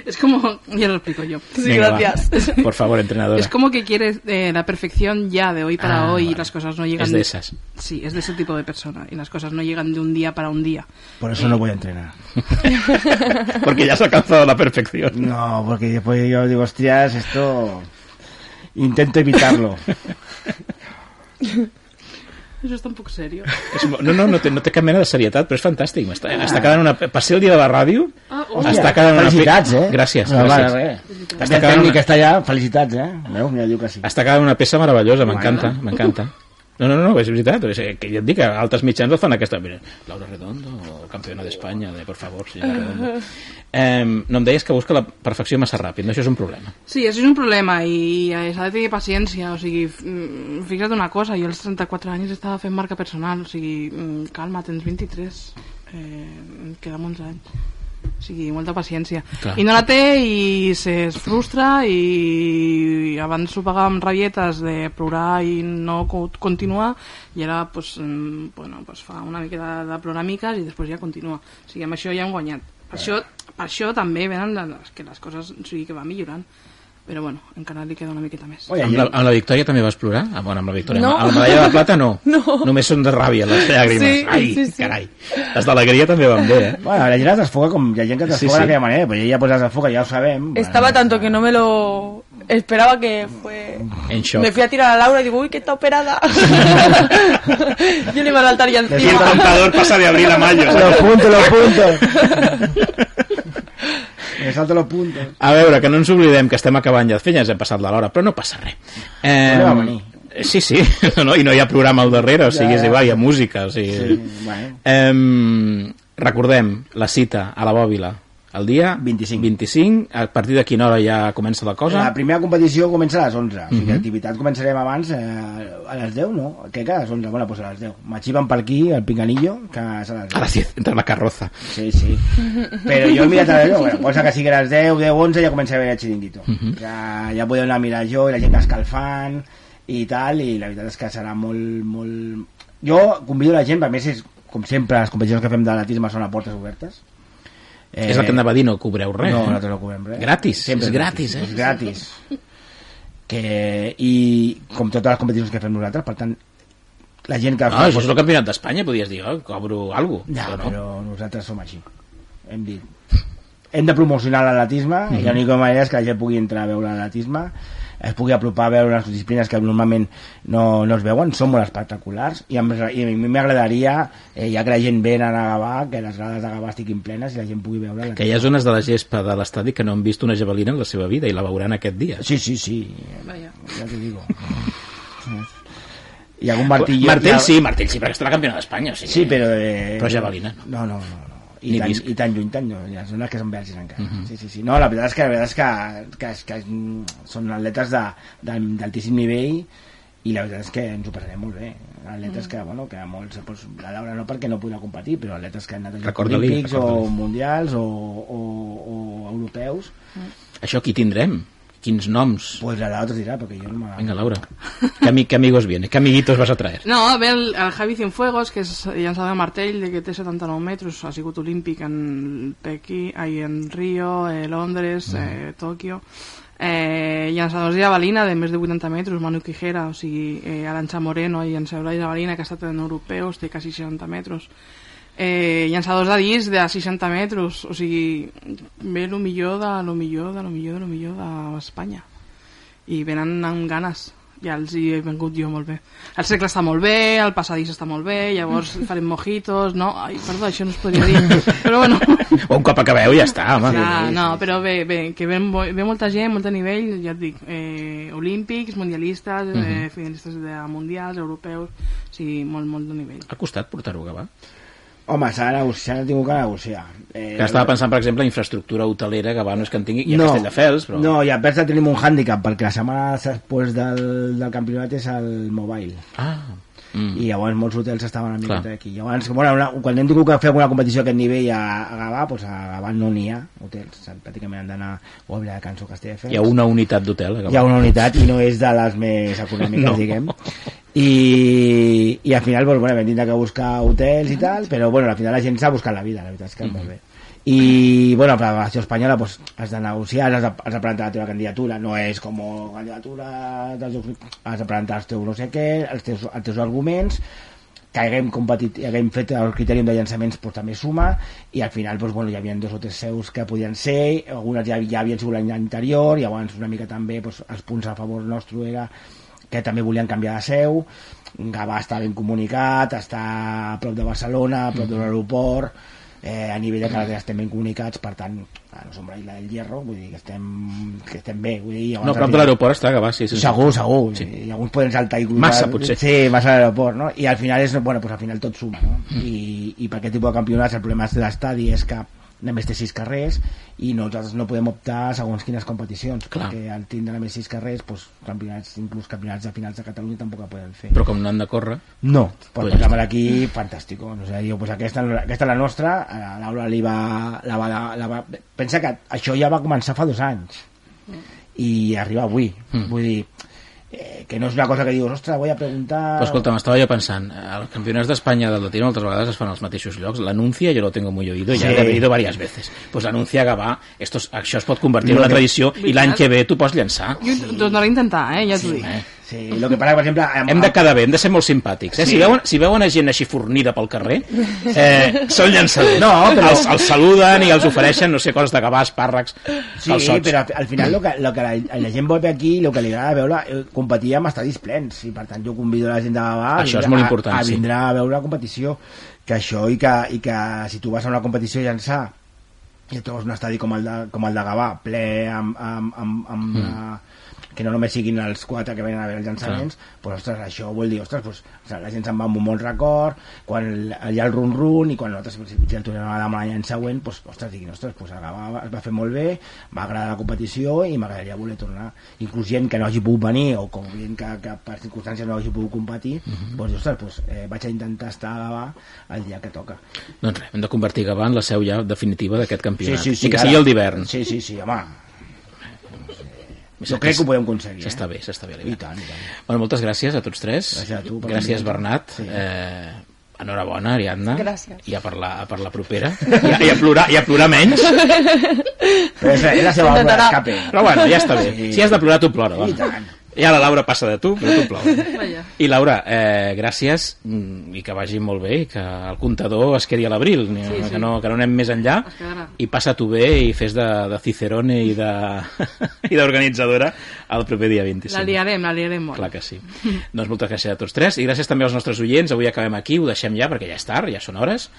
Es como, ya lo explico yo. Sí, Venga, va. gracias. Por favor, entrenadora. Es como que quieres eh, la perfección ya de hoy para Ah, hoy y las cosas no llegan. Es de esas. Sí, es de ese tipo de persona y las cosas no llegan de un día para un día. Por eso no voy a entrenar. Porque ya has alcanzado la perfección. No, porque después yo digo, hostias, esto... Intento evitarlo. Eso está un poco serio. És no, no, no té, no té cap mena de serietat, però és fantàstic. M'està està quedant una... Ser el dia de la ràdio, Ah, està quedant una... Felicitats, eh? Gràcies, No, gràcies. vale, res. Està quedant una, està allà, felicitats, eh? Veus? Mira, diu que sí. està quedant una peça meravellosa, m'encanta, m'encanta. No, no, no, és veritat, és, eh, que jo et dic altres mitjans el fan aquesta... Mira, Laura Redondo, campiona d'Espanya, de por favor, senyora Redondo. Eh, no em deies que busca la perfecció massa ràpid, no? Això és un problema. Sí, això és un problema i s'ha de tenir paciència, o sigui, mm, fixa't una cosa, jo als 34 anys estava fent marca personal, o sigui, mm, calma, tens 23, eh, queden 11 anys. O sigui, molta paciència. Clar. I no la té i se es frustra i abans s'ho pagava amb rabietes de plorar i no co- continuar i ara pues, mm, bueno, pues fa una miqueta de ploramiques i després ja continua. O sigui, amb això ja hem guanyat. Per això, per això també venen les, que les coses o sigui, que van millorant. Però bueno, encara li queda una miqueta més. amb, la, amb la victòria també vas plorar? Ah, bueno, amb la victòria. No. Amb la medalla de plata no. No. Només són de ràbia les llàgrimes. Sí, Ai, sí, sí. carai. Les d'alegria també van bé, eh? Bueno, la gent es desfoga com hi ha gent que es Sí, desfoga sí. d'aquella manera, però ella pues es desfoga, ja ho sabem. Estaba tanto que no me lo esperaba que fue... En shock. Me fui a tirar a Laura y digo, uy, que está operada. Yo le iba a saltar ya El encima. contador pasa de abril a mayo. Los puntos, los puntos. Me salto los puntos. A veure, que no ens oblidem que estem acabant ja de fer, ja ens hem passat de l'hora, però no passa res. Eh, No va venir. Sí, sí, no, no, i no hi ha programa al darrere, o sigui, Ja, és ja. igual, hi ha música, o sigui... Sí, bueno. Eh, recordem, la cita a la Bòbila, el dia 25. 25, a partir de quina hora ja comença la cosa? La primera competició comença a les 11. O sigui, Mhm. l'activitat començarem abans eh, a les 10, no? Crec que a les 11. Bueno, pues a les 10. M'axiven per aquí, el Pinganillo, que és a les 10. A les 10, entre la carroza. Sí, sí. Però jo he mirat a la bueno, posa que sigui a les 10, 10, 11 ja comença a haver el xiringuito. Mhm. ja, ja podeu anar a mirar jo i la gent escalfant i tal, i la veritat és que serà molt, molt... Jo convido la gent, a més és, com sempre, les competicions que fem d'atletisme són a portes obertes. És el que anava a dir, no cobreu res. No, eh? nosaltres no cobrem res. Gratis, Sempre és gratis, eh? És gratis. Que, I com totes les competicions que fem nosaltres, per tant, la gent que... Ah, això és el campionat d'Espanya, podies dir, oh, cobro alguna cosa. Ja, però nosaltres som així. Hem dit... Hem de promocionar l'atletisme Mhm. i l'única manera és que la gent pugui entrar a veure l'atletisme es pugui apropar a veure les disciplines que normalment no, no es veuen, són molt espectaculars i, em- i a mi m'agradaria eh, ja que la gent ve a Gavà que les grades de Gavà estiguin plenes i la gent pugui veure Que hi ha zones de la gespa de l'estadi que no han vist una javelina en la seva vida i la veuran aquest dia. Sí, sí, sí. Vaya. Ja t'ho digo. Hi ha algun martillo... Ha- sí, Martell sí, perquè estarà campionat d'Espanya. O sigui, Sí, però... Eh, Però javelina, no. No, no, no. I, tan. I tan lluny, tan lluny. Hi ha zones que són verges encara. Mhm. sí, sí, sí. No, la veritat és que, la veritat és que, que, que mm, són atletes de- de- d'altíssim nivell i la veritat és que ens ho passarem molt bé. Atletes Mm. que, bueno, que molts, doncs, la Laura no perquè no podrà competir, però atletes que han anat als Olímpics o mundials o, o, o europeus. Això qui tindrem? Quins noms? Pues la Laura te dirà, perquè jo no me... Venga, Laura. ¿Qué, ami- qué amigos viene? ¿Qué amiguitos vas a traer? No, ve el, el Javi Cienfuegos, que és llançador de martell, de que té 79 metres, ha sigut olímpic en Pequí, ai, en Rio, eh, Londres, eh, Tòquio. Eh, llançadors de javelina de més de 80 metres, Manu Quijera, o sigui, eh, Aranxa Moreno, i llançador de javelina que ha estat en europeus, té quasi 60 metres. Eh, llançadors de disc de 60 metres, o sigui, ve el millor de lo millor de lo millor de lo millor d'Espanya. I venen amb ganes ja els hi he vengut jo molt bé. El segle està molt bé, el passadís està molt bé, llavors farem mojitos, no? Ai, perdó, això no es podria dir. Però bueno, O un cop acabeu ja està, home. ja, no, però bé, bé que ve, ve molta gent, molt a nivell, ja et dic, eh, olímpics, mundialistes, eh, Mhm. finalistes de mundials, europeus, o sigui, molt, molt de nivell. Ha costat portar-ho a Gavà? Home, s'ha de negociar, s'ha tingut que negociar. Eh, Que estava pensant, per exemple, en infraestructura hotelera, Gavà no és que en tingui, i a Castelldefels, però... No, i a Persa tenim un hàndicap, perquè la setmana després del, del campionat és el mobile. Ah. Mm. I llavors molts hotels estaven una miqueta Clar. aquí. Llavors, bueno, una, quan hem tingut que fer alguna competició a aquest nivell a, a Gavà, doncs a Gavà no n'hi ha hotels. Pràcticament han d'anar o a a Castelldefels. Hi ha una unitat d'hotel. Hi ha una unitat i no és de les més econòmiques, no. diguem. I, i al final doncs, bueno, vam tindre que buscar hotels i tal, però bueno, al final la gent s'ha buscat la vida, la veritat és que mm molt bé. I bueno, per la Federació Espanyola doncs, has de negociar, has de, has de presentar la teva candidatura, no és com candidatura dels has de presentar els teus no sé què, els teus, els teus arguments, que haguem, competit, haguem fet el criteri de llançaments doncs, també suma i al final doncs, bueno, hi havia dos o tres seus que podien ser, algunes ja, ja havien sigut l'any anterior i llavors una mica també doncs, els punts a favor nostre era que també volien canviar de seu Gavà està ben comunicat està a prop de Barcelona, a prop de l'aeroport eh, a nivell de carreteres estem ben comunicats per tant, ah, no som la Isla del Hierro vull dir que estem, que estem bé vull dir, No, a prop de l'aeroport està a Gavà, sí. sí, sí. Segur, segur. Sí. I alguns poden saltar i Massa, potser. Sí, massa a l'aeroport, no? I al final és, bueno, pues al final tot suma, no? Mm. I, I per aquest tipus de campionats el problema de l'estadi és que només té sis carrers i nosaltres no podem optar a segons quines competicions Clar. perquè al tindre només sis carrers doncs, campionats, inclús campionats de finals de Catalunya tampoc el podem fer Però com no han de córrer... no, per Pues pues ja posar aquí, fantàstic. O sigui, diu, pues aquesta, aquesta és la nostra, a Laura li va, la va, la va... Pensa que això ja va començar fa dos anys i arriba avui. Mm. Vull dir, eh, que no és una cosa que dius, ostres, voy a preguntar... Però escolta, m'estava jo pensant, eh, els campionats d'Espanya del latino altres vegades es fan als mateixos llocs. L'anuncia yo lo tengo muy oído, ya Sí. he venido varias veces. Pues l'anuncia Gavà, esto, es- això es pot convertir en una que- tradició i l'any que ve tu pots llançar. Jo ho tornaré a intentar, eh, ja t'ho dic. eh? Sí, lo que passa, per exemple... Amb, Hem de quedar bé, hem de ser molt simpàtics. Eh? Sí. Si, veuen, si veuen a gent així fornida pel carrer, eh, són llançadors. No, però- Els, els saluden i els ofereixen, no sé, coses de gavà, espàrrecs, Sí, calçots. però al, al final lo que, lo que la, la gent vol aquí, el que li agrada veure, eh, competir amb estadis plens, i per tant jo convido la gent de Gavà a, Això és molt a- important, a, sí. vindre a veure la competició, que això i que, i que si tu vas a una competició a llançar i et trobes un estadi com el de, com el de Gavà, ple amb, amb, amb, amb Mm. la, que no només siguin els quatre que venen a veure els llançaments, pues, ostres, això vol dir, ostres, pues, o sigui, la gent se'n va amb un bon record, quan hi ha el run-run, i quan nosaltres, si el tornem a demà l'any següent, pues, ostres, diguin, ostres, pues, el Gavà es va fer molt bé, m'agrada la competició i m'agradaria voler tornar. Inclús gent que no hagi pogut venir, o com gent que, que per circumstàncies no hagi pogut competir, Mhm. pues, ostres, pues, eh, vaig a intentar estar a Gavà el dia que toca. Doncs res, hem de convertir Gavà en la seu ja definitiva d'aquest campionat. Sí, sí, sí, I que ara- sigui el d'hivern. Sí, sí, sí, home. Jo crec que ho podem aconseguir. S'està eh? bé, s'està bé. I tant, i tant. Bueno, moltes gràcies a tots tres. Gràcies a tu per Gràcies. Bernat. Sí. Eh, enhorabona, Ariadna. Gràcies. I a per la, per la propera. I a, i a, plorar, i a plorar menys. Però és, és la seva obra d'escape. Però bueno, ja està bé. Sí. Si has de plorar, tu plora. I Va. tant. Ja la Laura passa de tu, però tu. Vaja. I Laura, eh, gràcies mm, i que vagi molt bé i que el comptador es quedi a l'abril, Sí, sí. que, no, que no anem més enllà i passa tu bé i fes de, de Cicerone i de i d'organitzadora el proper dia 25. La liarem, la liarem molt. Clar que sí. doncs moltes gràcies a tots tres i gràcies també als nostres oients. Avui acabem aquí, ho deixem ja perquè ja és tard, ja són hores.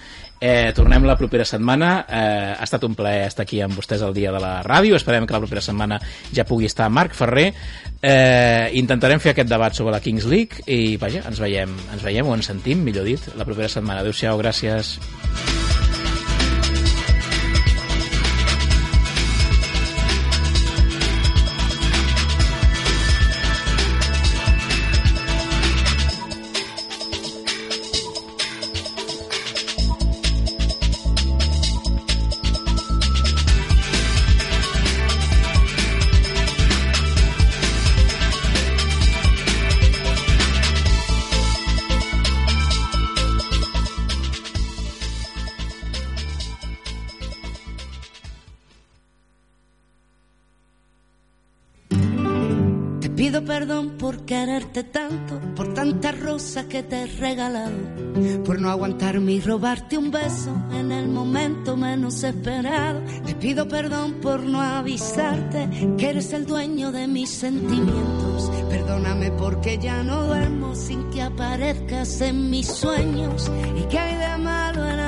Eh, tornem la propera setmana. Eh, ha estat un plaer estar aquí amb vostès el dia de la ràdio. Esperem que la propera setmana ja pugui estar Marc Ferrer. Eh, intentarem fer aquest debat sobre la Kings League i vaja, ens veiem, ens veiem o ens sentim, millor dit, la propera setmana. Adéu-siau, gràcies. Que te he regalado, por no aguantarme y robarte un beso en el momento menos esperado. Te pido perdón por no avisarte que eres el dueño de mis sentimientos. Perdóname porque ya no duermo sin que aparezcas en mis sueños. ¿Y que hay de malo en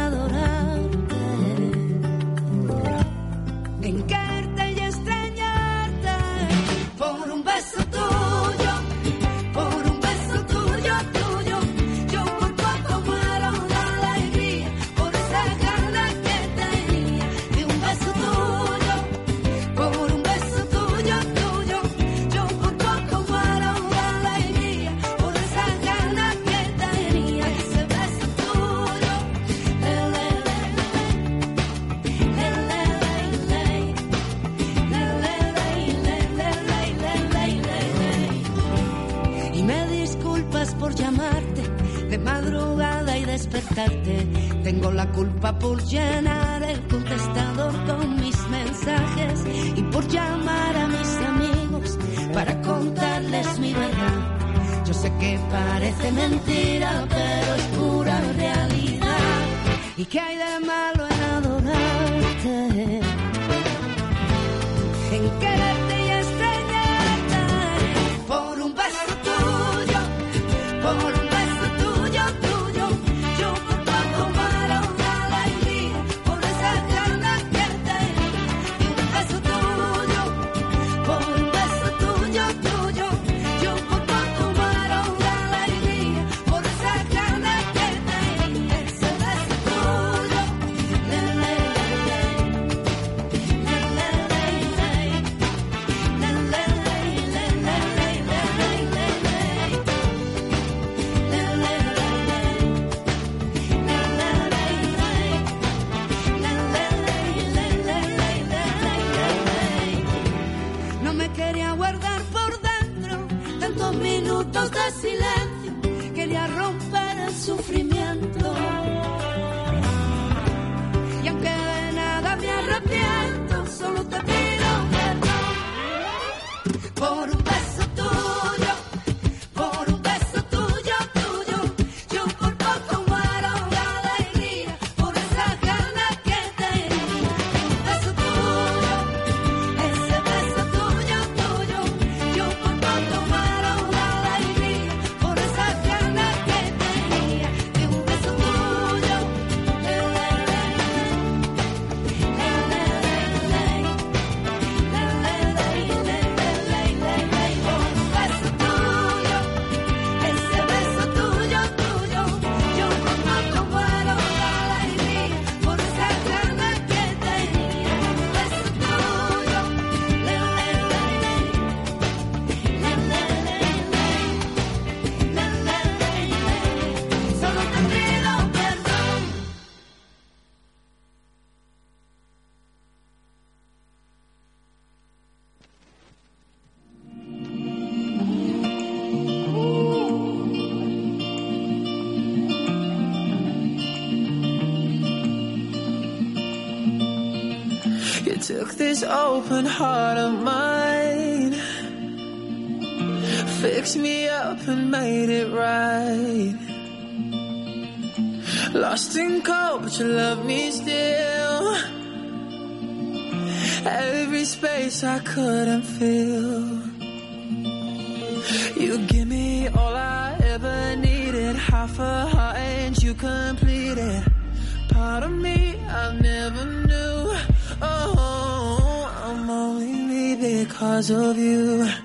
open heart of mine, fixed me up and made it right. Lost in cold, but you love me still. Every space I couldn't fill. Because of you.